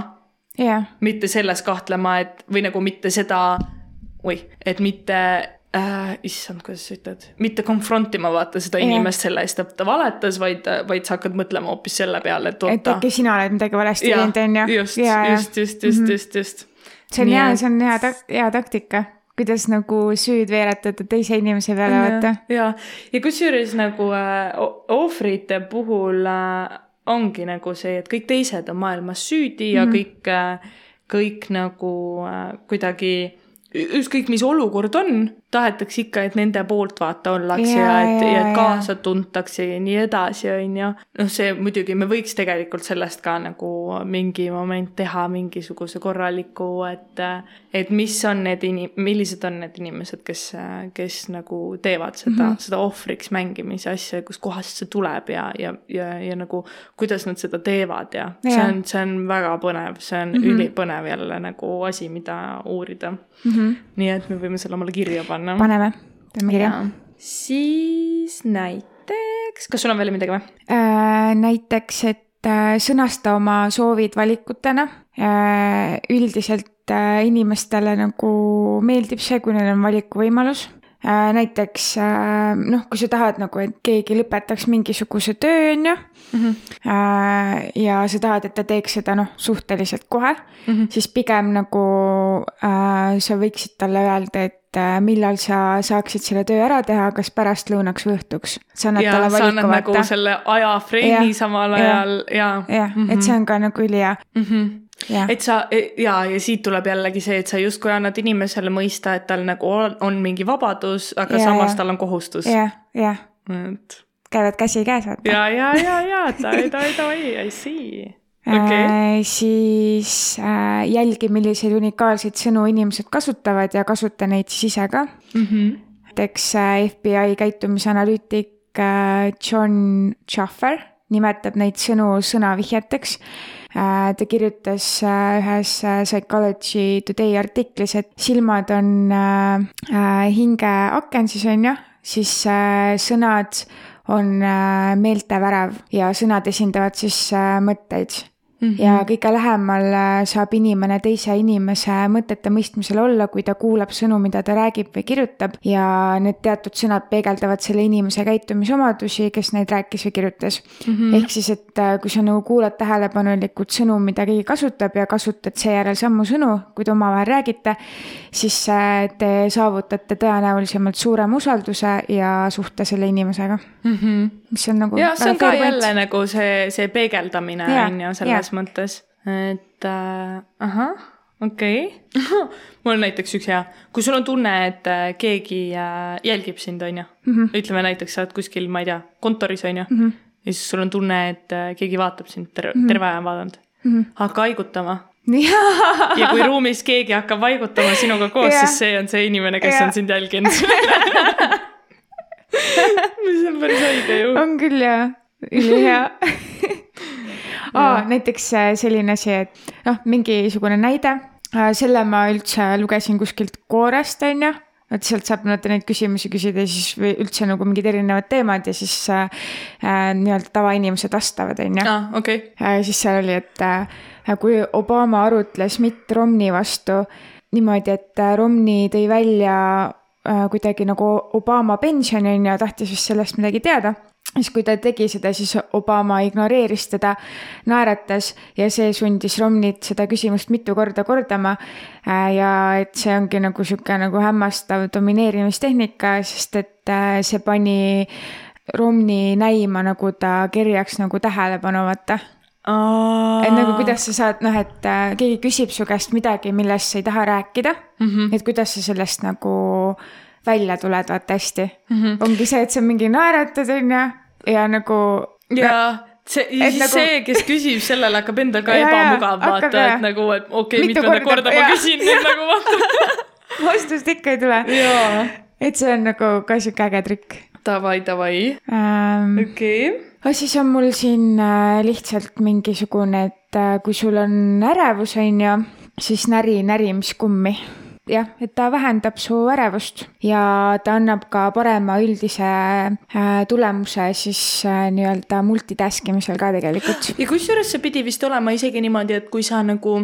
jah. mitte selles kahtlema, et või nagu mitte seda, oih, et mitte äh,, issand, kuidas sa ütled, mitte confront ima vaata seda yeah. inimest selle eest, et ta valetas, vaid, vaid sa hakkad mõtlema hoopis selle peale, et oota. et äkki sina oled midagi valesti teinud, on ju. just, just, just, just, just, just. see on hea, see on hea tak-, hea taktika kuidas nagu süüd veeretada teise inimese peale, vaata. ja, ja kusjuures nagu äh, ohvrite puhul äh, ongi nagu see, et kõik teised on maailmas süüdi ja mm -hmm. kõik äh,, kõik nagu äh, kuidagi ükskõik, mis olukord on, tahetakse ikka, et nende poolt vaata ollakse ja, ja et, ja et kaasa tuntakse ja nii edasi, on ju. noh, see muidugi, me võiks tegelikult sellest ka nagu mingi moment teha mingisuguse korraliku, et, et mis on need inim-, millised on need inimesed, kes, kes nagu teevad seda mm, -hmm. seda ohvriks mängimise asja, kuskohast see tuleb ja, ja, ja, ja nagu kuidas nad seda teevad ja, ja. see on, see on väga põnev, see on mm -hmm. ülipõnev jälle nagu asi, mida uurida mm. -hmm. Nii et me võime selle omale kirja panna paneme, teeme kirja. siis näiteks, kas sul on veel midagi või äh,? näiteks, et äh, sõnasta oma soovid valikutena äh,. üldiselt äh, inimestele nagu meeldib see, kui neil on valikuvõimalus näiteks äh, noh, kui sa tahad nagu, et keegi lõpetaks mingisuguse töö, on ju mm. -hmm. ja sa tahad, et ta teeks seda noh, suhteliselt kohe mm, -hmm. siis pigem nagu äh, sa võiksid talle öelda, et millal sa saaksid selle töö ära teha, kas pärastlõunaks või õhtuks. sa annad talle valiku vaata. nagu selle ajafreimi samal ajal ja. jah, et mhm. see on ka nagu ülihea mm. -hmm. Ja. et sa e, ja, ja siit tuleb jällegi see, et sa justkui annad inimesele mõista, et tal nagu on, on mingi vabadus, aga ja, samas ja. tal on kohustus. jah, jah. et käivad käsikäes, vaata. ja, ja, ja, ja, davai, davai, davai, I see okay.. Äh, siis äh, jälgi, milliseid unikaalseid sõnu inimesed kasutavad ja kasuta neid siis ise ka mm. -hmm. näiteks äh, FBI käitumisanalüütik äh, John Schaffer nimetab neid sõnu sõnavihjeteks. Ta kirjutas äh, ühes äh, Psychology Today artiklis, et silmad on äh, äh, hingeaken siis on ju, siis äh, sõnad on äh, meeltevärav ja sõnad esindavad siis äh, mõtteid Mm -hmm. ja kõige lähemal äh, saab inimene teise inimese mõtete mõistmisel olla, kui ta kuulab sõnu, mida ta räägib või kirjutab ja need teatud sõnad peegeldavad selle inimese käitumisomadusi, kes neid rääkis või kirjutas mm. -hmm. ehk siis, et äh, kui sa nagu kuulad tähelepanelikult sõnu, mida keegi kasutab ja kasutad seejärel samu sõnu, kui te omavahel räägite, siis äh, te saavutate tõenäolisemalt suurema usalduse ja suhte selle inimesega mm. -hmm. Mis on nagu. jah, see on ka jälle nagu see, see peegeldamine on ju selles selles mõttes, et äh, ahah, okei okay. (laughs) mul on näiteks üks hea, kui sul on tunne, et äh, keegi äh, jälgib sind, on ju mm. -hmm. ütleme näiteks, sa oled kuskil, ma ei tea, kontoris, on ju mm. -hmm. ja siis sul on tunne, et äh, keegi vaatab sind ter mm -hmm. terve aja vaadanud mm. -hmm. hakka haigutama (laughs) ja kui ruumis keegi hakkab haigutama sinuga koos, siis see on see inimene, kes ja. on sind jälginud (laughs) (laughs) mis on päris õige ju. on küll jaa, ülihea (laughs) aa, näiteks äh, selline asi, et noh, mingisugune näide, äh, selle ma üldse lugesin kuskilt Koorest, on ju et sealt saab vaata neid küsimusi küsida ja siis või üldse nagu mingid erinevad teemad ja siis äh, äh nii-öelda tavainimesed vastavad, on ju. aa, okei okay. äh,. siis seal oli, et äh, kui Obama arutles Mitt Romney vastu niimoodi, et Romney tõi välja kuidagi nagu Obama pensioni on ju, tahtis vist sellest midagi teada siis kui ta tegi seda, siis Obama ignoreeris teda, naeratas ja see sundis Romneyt seda küsimust mitu korda kordama. Äh, ja et see ongi nagu sihuke nagu hämmastav domineerimistehnika, sest et äh, see pani Romney näima, nagu ta kerjaks nagu tähelepanu, vaata Aa. et nagu kuidas sa saad, noh, et äh, keegi küsib su käest midagi, millest sa ei taha rääkida mm. -hmm. et kuidas sa sellest nagu välja tuled, vaata hästi mm. -hmm. ongi see, et sa mingi naeratad, onju, ja nagu. jaa see, ja siis nagu... see, kes küsib, sellele hakkab endal ka (laughs) ebamugav vaata, et nagu, et okei okay,, mitmenda korda, korda ma küsin nüüd nagu vaata (laughs) vastust ikka ei tule. et see on nagu ka sihuke äge trikk. Davai, davai um,. okei okay siis on mul siin äh, lihtsalt mingisugune, et äh, kui sul on ärevus, on ju, siis näri närimiskummi. jah, et ta vähendab su ärevust ja ta annab ka parema üldise äh, tulemuse siis nii-öelda multitask imisel ka tegelikult. ja kusjuures see pidi vist olema isegi niimoodi, et kui sa nagu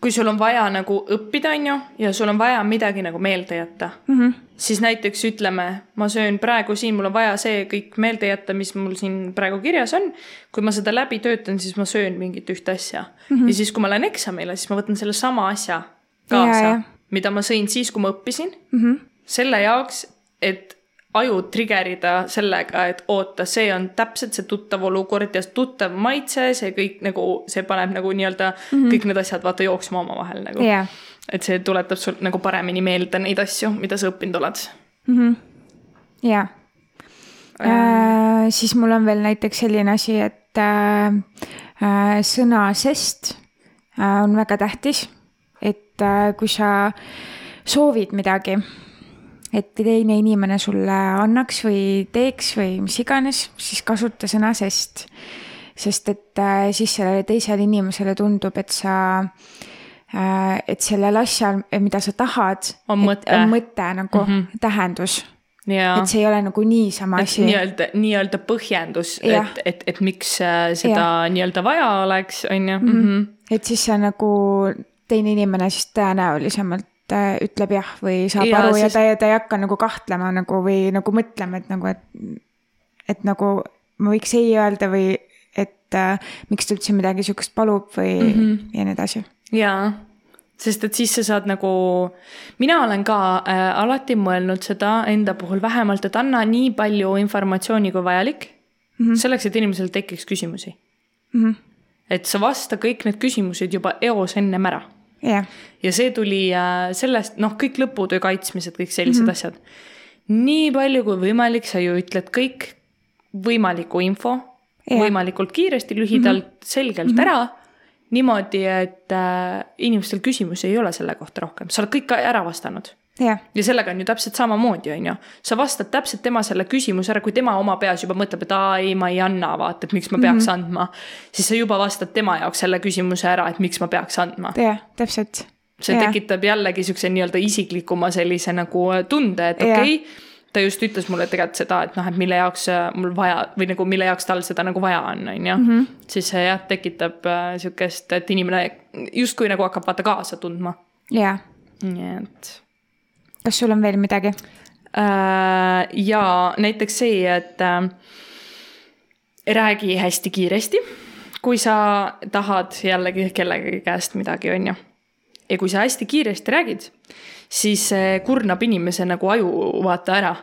kui sul on vaja nagu õppida, on ju, ja sul on vaja midagi nagu meelde jätta mm, -hmm. siis näiteks ütleme, ma söön praegu siin, mul on vaja see kõik meelde jätta, mis mul siin praegu kirjas on. kui ma seda läbi töötan, siis ma söön mingit ühte asja mm. -hmm. ja siis, kui ma lähen eksamile, siis ma võtan selle sama asja kaasa, mida ma sõin siis, kui ma õppisin mm. -hmm. selle jaoks, et aju trigerida sellega, et oota, see on täpselt see tuttav olukord ja tuttav maitse, see kõik nagu, see paneb nagu nii-öelda mm -hmm. kõik need asjad vaata jooksma omavahel nagu yeah.. et see tuletab sul nagu paremini meelde neid asju, mida sa õppinud oled. -hmm. jaa äh,. siis mul on veel näiteks selline asi, et äh, äh, sõna sest äh, on väga tähtis. et äh, kui sa soovid midagi et teine inimene sulle annaks või teeks või mis iganes, siis kasuta sõna sest. sest et äh, siis sellele teisele inimesele tundub, et sa äh,, et sellel asjal, mida sa tahad, on mõte, on mõte nagu mm -hmm. tähendus Ja. et see ei ole nagu niisama asi. nii-öelda, nii-öelda põhjendus, et, et, et miks äh, seda nii-öelda vaja oleks, on ju. Mhm. Mhm. et siis sa nagu, teine inimene siis tõenäolisemalt Äh, ütleb jah või saab ja, aru sest... ja ta, ta ei hakka nagu kahtlema nagu või nagu mõtlema, et nagu, et, et nagu ma võiks ei öelda või et äh, miks ta üldse midagi sihukest palub või mm -hmm. ja nii edasi. jaa, sest et siis sa saad nagu, mina olen ka äh, alati mõelnud seda enda puhul vähemalt, et anna nii palju informatsiooni kui vajalik mm. -hmm. selleks, et inimesel tekiks küsimusi mm. -hmm. et sa vasta kõik need küsimused juba eos ennem ära yeah.. ja see tuli sellest, noh, kõik lõputöö kaitsmised, kõik sellised mm -hmm. asjad. nii palju kui võimalik, sa ju ütled kõik võimaliku info yeah. võimalikult kiiresti, lühidalt mm, -hmm. selgelt mm -hmm. ära. niimoodi, et äh, inimestel küsimusi ei ole selle kohta rohkem, sa oled kõik ära vastanud yeah.. ja sellega on ju täpselt samamoodi, on ju. sa vastad täpselt tema selle küsimuse ära, kui tema oma peas juba mõtleb, et aa ei, ma ei anna, vaata, et miks ma peaks mm -hmm. andma. siis sa juba vastad tema jaoks selle küsimuse ära, et miks ma peaks andma. jah täpselt. see yeah. tekitab jällegi siukse nii-öelda isiklikuma sellise nagu tunde, et okei okay, ta just ütles mulle tegelikult seda, et noh, et mille jaoks äh, mul vaja või nagu mille jaoks tal seda nagu vaja on, on ju. Mhm. siis see jah, tekitab äh, sihukest, et inimene justkui nagu hakkab vaata kaasa tundma. jah. nii et kas sul on veel midagi äh,? ja näiteks see, et äh, räägi hästi kiiresti, kui sa tahad jällegi kellegi käest midagi, on ju. ja kui sa hästi kiiresti räägid, siis see kurnab inimese nagu aju vaata ära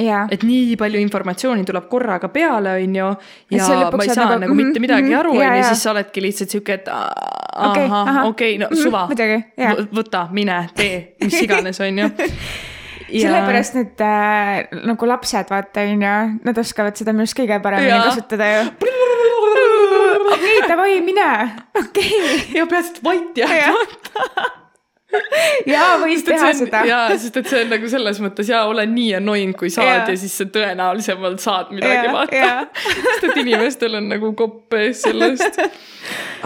Yeah. et nii palju informatsiooni tuleb korraga peale, on ju, ja ma ei saa nagu, nagu mitte midagi mm -hmm, aru, on ju, siis sa oledki lihtsalt sihuke, et ahah, okei, no mhm, suva. mm,, võta, mine, tee, mis (laughs) iganes, on ju Ja... sellepärast need äh, nagu lapsed, vaata, on ju, nad oskavad seda minu arust kõige paremini kasutada ju. (laughs) okei okay,, davai, mine, okei. Okay.. ja et vait jääd (laughs) jaa, võis teha seda. jaa, sest et see on nagu selles mõttes jaa, ole nii annoying kui saad ja, ja siis sa tõenäolisemalt saad midagi vaata. (laughs) sest et inimestel on nagu kopp ees sellest.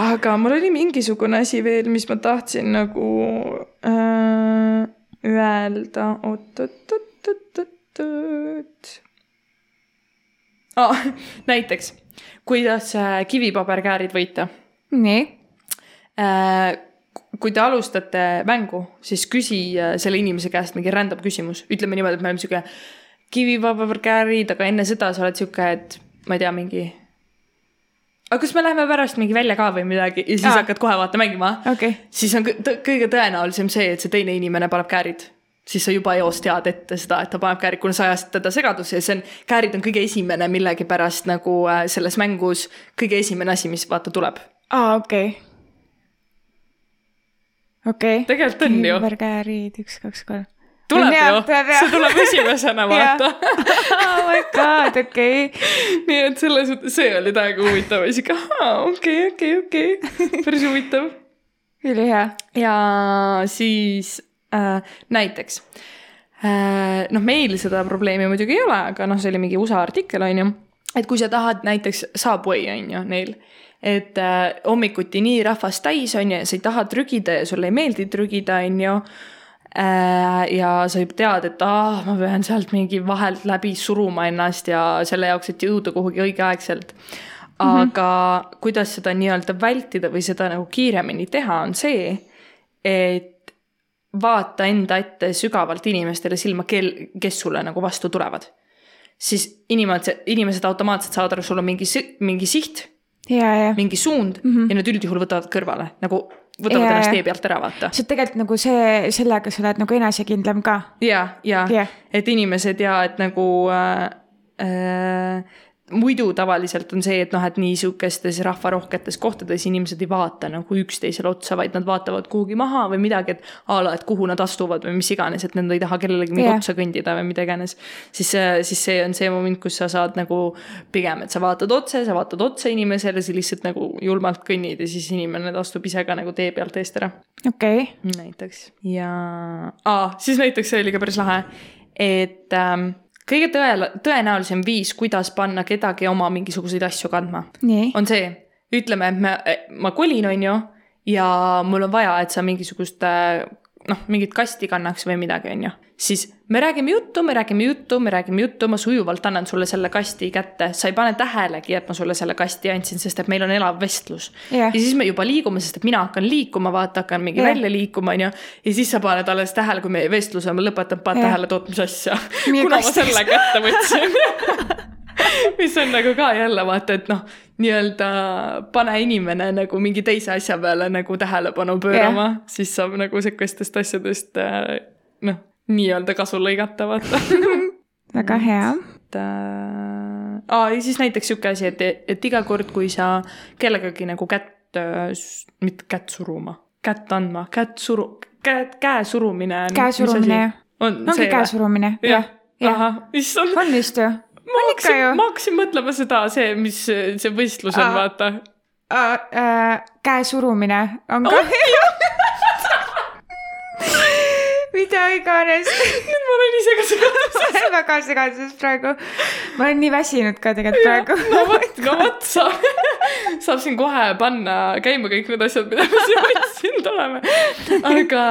aga mul oli mingisugune asi veel, mis ma tahtsin nagu äh, öelda, oot-oot-oot-oot-oot. Ah, (laughs) näiteks, kuidas äh, kivipaberkäärid võita. nii äh, kui te alustate mängu, siis küsi äh, selle inimese käest mingi random küsimus, ütleme niimoodi, et me oleme sihuke kivipaberkäärid, aga enne seda sa oled sihuke, et ma ei tea, mingi. aga kas me läheme pärast mingi välja ka või midagi ja siis Aa. hakkad kohe vaata mängima, okay., siis on kõige tõenäolisem see, et see teine inimene paneb käärid siis sa juba eos tead ette seda, et ta paneb käärid, kuna sa ajasid teda segadusse ja see on, käärid on kõige esimene millegipärast nagu äh, selles mängus kõige esimene asi, mis vaata tuleb. aa okei okay.. Okei okay.. tegelikult on ju, ümberkäärid, üks, kaks, kolm. tuleb ju, see tuleb esimesena (laughs) vaata. (laughs) oh my god, okei okay.. nii et selles mõttes see oli täiega huvitav ja sihuke, okei, okei, okei, päris huvitav. ülihea. ja siis äh, näiteks äh, noh, meil seda probleemi muidugi ei ole, aga noh, see oli mingi USA artikkel, on ju. et kui sa tahad näiteks Subway on ju neil, et äh, hommikuti nii rahvast täis on ju ja sa ei taha trügida ja sulle ei meeldi trügida, on ju äh, ja sa juba tead, et aa, ma pean sealt mingi vahelt läbi suruma ennast ja selle jaoks, et jõuda kuhugi õigeaegselt. aga mm -hmm. kuidas seda nii-öelda vältida või seda nagu kiiremini teha, on see, et vaata enda ette sügavalt inimestele silma, kel, kes sulle nagu vastu tulevad. siis inimesed, inimesed automaatselt saavad aru, sul on mingi, mingi siht. Mingi suund mm -hmm. ja nad üldjuhul võtavad kõrvale nagu võtavad Jaa, ennast tee pealt ära, vaata. see on tegelikult nagu see, sellega sa oled nagu enesekindlam ka. ja, ja Jah. et inimesed ja et nagu äh, äh, muidu tavaliselt on see, et noh, et niisugustes rahvarohketes kohtades inimesed ei vaata nagu üksteisele otsa, vaid nad vaatavad kuhugi maha või midagi, et a la, et kuhu nad astuvad või mis iganes, et nad ei taha kellelegi Jah. otsa kõndida või mida iganes. siis, siis see on see moment, kus sa saad nagu pigem, et sa vaatad otse, sa vaatad otsa inimesele, sa lihtsalt nagu julmalt kõnnid ja siis inimene astub ise ka nagu tee pealt eest ära okei okay., näiteks ja ah,, siis näiteks see oli ka päris lahe, et ähm, kõige tõe, tõenäolisem viis, kuidas panna kedagi oma mingisuguseid asju kandma, on see, ütleme, et me, ma kolin, on ju, ja mul on vaja, et sa mingisugust äh, noh, mingit kasti kannaks või midagi, on ju, siis me räägime juttu, me räägime juttu, me räägime juttu, ma sujuvalt annan sulle selle kasti kätte, sa ei pane tähelegi, et ma sulle selle kasti andsin, sest et meil on elav vestlus Jah. ja siis me juba liigume, sest et mina hakkan liikuma, vaata, hakkan mingi Jah. välja liikuma, onju. ja siis sa paned alles tähele, kui meie vestlus on lõpetanud, paned Jah. tähele, et oot, mis asja. Kuna ma kastis. selle kätte võtsin. (laughs) mis on nagu ka jälle vaata, et noh, nii-öelda pane inimene nagu mingi teise asja peale nagu tähelepanu pöörama, siis saab nagu sihukestest asjadest äh, noh, nii-öelda kasu lõigata, vaata. (laughs) väga hea. et äh, aa, ja siis näiteks sihuke asi, et, et iga kord, kui sa kellegagi nagu kätt äh,, mitte kätt suruma, kätt andma, kätt suru, käe, käe surumine on. käe surumine jah. on ongi see käe surumine, jah. ahah, issand. on vist ju? Ma hakkasin ju,. ma hakkasin mõtlema seda, see, mis see võistlus on, Aa. vaata. äh, käe surumine on ka mida iganes. nüüd ma olen ise ka segaduses. (laughs) väga segaduses praegu. ma olen nii väsinud ka tegelikult praegu. no vot, no vot, saab, (laughs) saab siin kohe panna käima kõik need asjad, mida me siin otsinud oleme. aga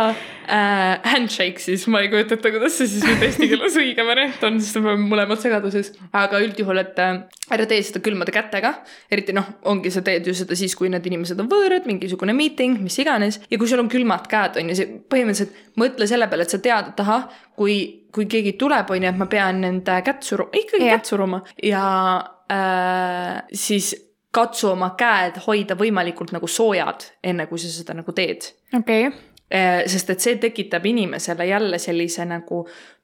äh, handshake siis, ma ei kujuta ette, kuidas see siis nüüd eesti keeles õige variant on, sest me oleme mõlemad segaduses. aga üldjuhul, et äh, ära tee seda külmade kätega, eriti noh, ongi sa teed ju seda siis, kui need inimesed on võõrad, mingisugune meeting, mis iganes. ja kui sul on külmad käed, on ju, see põhimõtteliselt mõtle selle peale, et sa tead, et ahah, kui, kui keegi tuleb, on ju, et ma pean nende kätt suruma, ikkagi Jah. kätt suruma ja äh, siis katsu oma käed hoida võimalikult nagu soojad, enne kui sa seda nagu teed. okei, sest et see tekitab inimesele jälle sellise nagu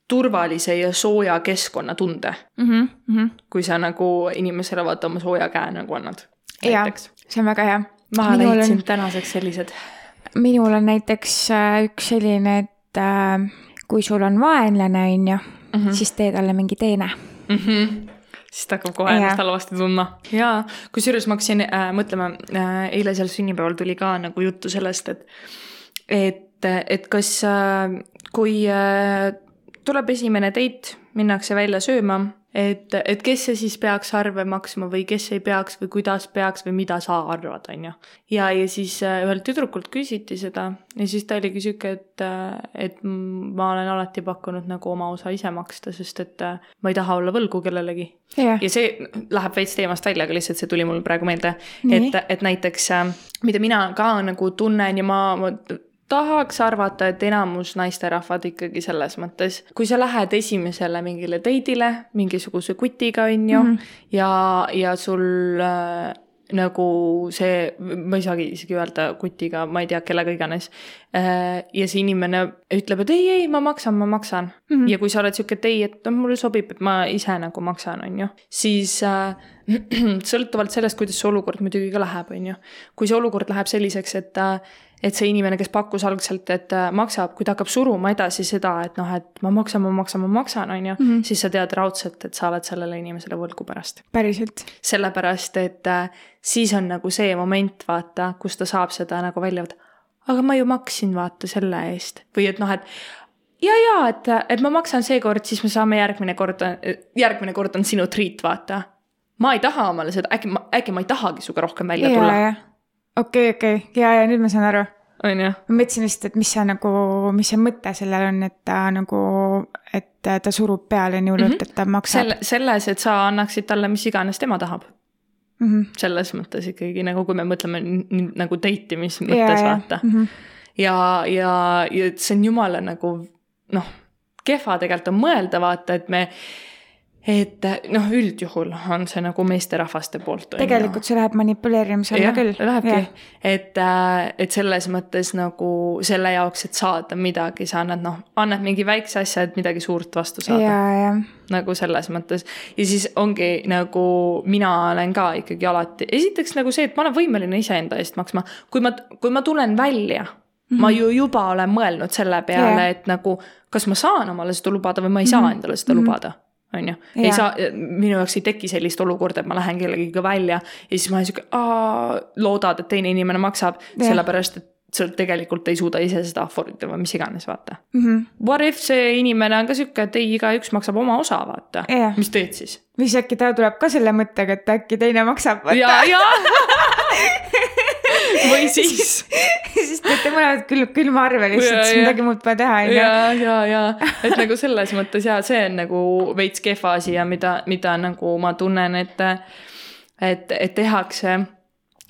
turvalise ja sooja keskkonnatunde, Mhm, kui sa nagu inimesele vaata oma sooja käe nagu annad. näiteks. see on väga hea. ma leidsin on, tänaseks sellised. minul on näiteks äh, üks selline, et äh, kui sul on vaenlane, on ju, siis tee talle mingi teene. mm. -hmm. siis ta hakkab kohe ennast halvasti tundma. jaa, kusjuures ma hakkasin äh, mõtlema äh,, eile seal sünnipäeval tuli ka nagu juttu sellest, et, et, et kas äh,, kui äh, tuleb esimene date, minnakse välja sööma, et, et kes see siis peaks arve maksma või kes ei peaks või kuidas peaks või mida sa arvad, on ju. ja, ja siis äh, ühelt tüdrukult küsiti seda ja siis ta oligi sihuke, et, et ma olen alati pakkunud nagu oma osa ise maksta, sest et äh, ma ei taha olla võlgu kellelegi. jah, ja see läheb veits teemast välja, aga lihtsalt see tuli mul praegu meelde, et, et näiteks, mida mina ka nagu tunnen ja ma, ma tahaks arvata, et enamus naisterahvad ikkagi selles mõttes, kui sa lähed esimesele mingile date'ile mingisuguse kutiga, on ju mm, -hmm. ja, ja sul äh, nagu see, ma ei saagi isegi öelda kutiga, ma ei tea, kellega iganes äh,. ja see inimene ütleb, et ei, ei, ma maksan, ma maksan mm. -hmm. ja kui sa oled sihuke, et ei, et noh, mulle sobib, et ma ise nagu maksan, on ju, siis äh, (clears throat) sõltuvalt sellest, kuidas see olukord muidugi ka läheb, on ju. kui see olukord läheb selliseks, et äh, et see inimene, kes pakkus algselt, et äh, maksab, kui ta hakkab suruma edasi seda, et noh, et ma maksan, ma maksan, ma maksan, on ju, Mhm. siis sa tead raudselt, et sa oled sellele inimesele võlgu pärast. päriselt. sellepärast, et äh, siis on nagu see moment, vaata, kus ta saab seda nagu välja võtta. aga ma ju maksin, vaata, selle eest või et noh, et ja, ja et, et ma maksan seekord, siis me saame järgmine kord, järgmine kord on sinu treat, vaata. ma ei taha omale seda, äkki ma, äkki ma ei tahagi sinuga rohkem välja ja, tulla, ja, okei, okei, ja, ja nüüd ma saan aru. on ju. ma mõtlesin lihtsalt, et mis see nagu, mis see mõte sellel on, et ta nagu, et ta surub peale nii hullult, et ta maksab selle, selles, et sa annaksid talle mis iganes tema tahab. mm. -hmm. selles mõttes ikkagi nagu, kui me mõtleme nagu date imise mõttes, vaata. Mm -hmm. ja, ja, ja see on jumala nagu noh, kehva tegelikult on mõelda, vaata, et me, et noh, üldjuhul on see nagu meesterahvaste poolt. tegelikult see läheb manipuleerimise alla jah, küll. lähebki, et, et selles mõttes nagu selle jaoks, et saada midagi, sa annad noh, annad mingi väikse asja, et midagi suurt vastu saada ja, ja, nagu selles mõttes ja siis ongi nagu mina olen ka ikkagi alati, esiteks nagu see, et ma olen võimeline iseenda eest maksma, kui ma, kui ma tulen välja mm, -hmm. ma ju juba olen mõelnud selle peale yeah., et nagu kas ma saan omale seda lubada või ma ei saa -hmm. endale seda mm -hmm. lubada on ju, ei saa, minu jaoks ei teki sellist olukorda, et ma lähen kellegiga välja ja siis ma olen sihuke, loodad, et teine inimene maksab sellepärast, et sa tegelikult ei suuda ise seda afford ida või mis iganes, vaata mm. -hmm. What if see inimene on ka sihuke, et ei, igaüks maksab oma osa, vaata Jah. mis teed siis? või siis äkki ta tuleb ka selle mõttega, et äkki teine maksab. ja, ja. või siis. siis teete mõlemad külm, külma arve lihtsalt, siis midagi muud pole teha, on ju. ja, ja, ja, et nagu selles mõttes ja see on nagu veits kehva asi ja mida, mida nagu ma tunnen, et, et, et tehakse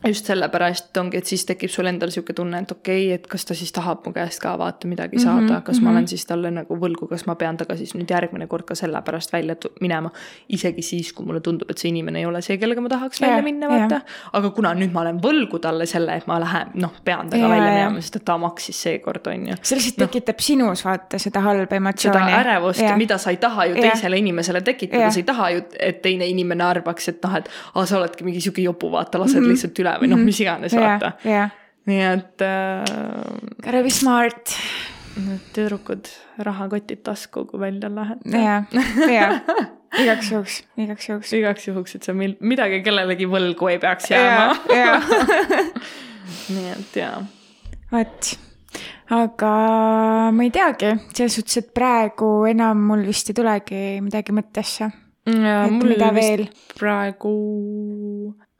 just sellepärast ongi, et siis tekib sul endal sihuke tunne, et okei okay,, et kas ta siis tahab mu käest ka vaata midagi saada mm, -hmm, kas ma mhm. olen siis talle nagu võlgu, kas ma pean temaga siis nüüd järgmine kord ka sellepärast välja tu- minema. isegi siis, kui mulle tundub, et see inimene ei ole see, kellega ma tahaks Jah, välja minna, vaata. aga kuna nüüd ma olen võlgu talle selle, et ma lähen, noh, pean temaga Jaa, välja minema, sest et ta maksis seekord, on ju see lihtsalt tekitab sinus vaata seda halba seda emotsiooni. ärevust ja mida sa ei taha ju Jah. teisele inimesele tekitada Jah., sa ei taha ju, et teine inimene arvaks, et noh, et aa, sa oledki mingi sihuke jopu, vaata, lased mm. -hmm. lihtsalt üle või noh, mis iganes, ja vaata., ja, nii et äh, gotta be smart. need tüdrukud, rahakotid tasku, kui välja lähed. ja, ja, igaks juhuks, igaks juhuks. igaks juhuks, et sa mil- midagi kellelegi võlgu ei peaks jääma. ja, ja, nii et jaa. vot. aga ma ei teagi, selles suhtes, et praegu enam mul vist ei tulegi midagi mõttesse. et mul mida veel? praegu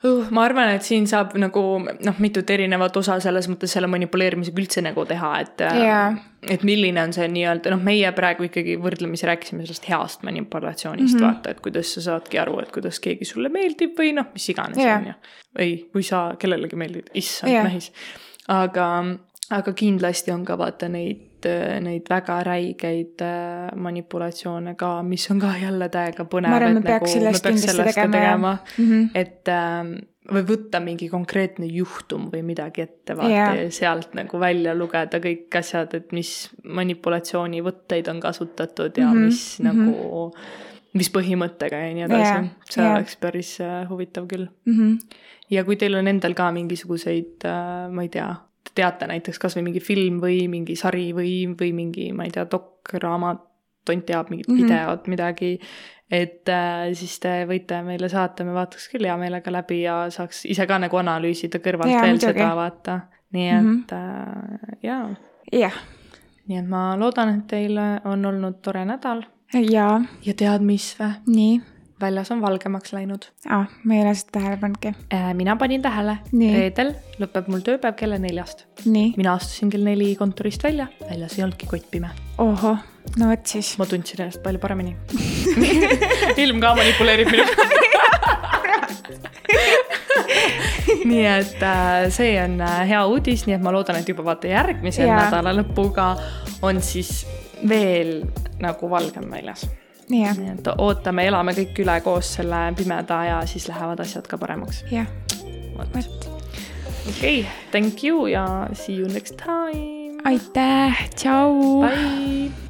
uh,, ma arvan, et siin saab nagu noh, mitut erinevat osa selles mõttes selle manipuleerimisega üldse nagu teha, et Jaa. et milline on see nii-öelda noh, meie praegu ikkagi võrdlemisi rääkisime sellest heast manipulatsioonist mm. -hmm. vaata, et kuidas sa saadki aru, et kuidas keegi sulle meeldib või noh, mis iganes Jaa. on ju. ei, kui sa kellelegi meeldid, issand Jaa. mehis. aga, aga kindlasti on ka vaata neid, neid väga räigeid äh, manipulatsioone ka, mis on ka jälle täiega põnev. ma arvan, me peaks sellest kindlasti tegema, jah. et ähm, või võtta mingi konkreetne juhtum või midagi ette vaata Jaa. ja sealt nagu välja lugeda kõik asjad, et mis manipulatsioonivõtteid on kasutatud ja mm Mhm, -hmm, mis mm -hmm. nagu, mis põhimõttega ja nii edasi Jaa, see jaa. oleks päris äh, huvitav küll. Mhm. ja kui teil on endal ka mingisuguseid äh,, ma ei tea, te teate näiteks kasvõi mingi film või mingi sari või, või mingi, ma ei tea, dokk-raamat, tont teab mingit mm. -hmm. videot, midagi. et äh, siis te võite meile saata, me vaataks küll hea meelega läbi ja saaks ise ka nagu analüüsida kõrvalt Jaa, veel muidugi. seda vaata. nii et mm. -hmm. äh, jaa, jah, nii et ma loodan, et teil on olnud tore nädal ja ja tead mis vä, nii väljas on valgemaks läinud. ah,, ma ei ole seda tähele pannudki. mina panin tähele, reedel lõpeb mul tööpäev kella neljast mina astusin kell neli kontorist välja, väljas ei olnudki kottpime. ohoh, no vot siis. ma tundsin ennast palju paremini. (laughs) ilm ka manipuleerib minuga. nii et äh, see on äh, hea uudis, nii et ma loodan, et juba vaata järgmise Jaa. nädala lõpuga on siis veel nagu valgem väljas. jah, nii et ootame, elame kõik üle koos selle pimeda ja siis lähevad asjad ka paremaks. jah, vot, vot. okei, thank you ja see you next time. aitäh, tšau. Bye.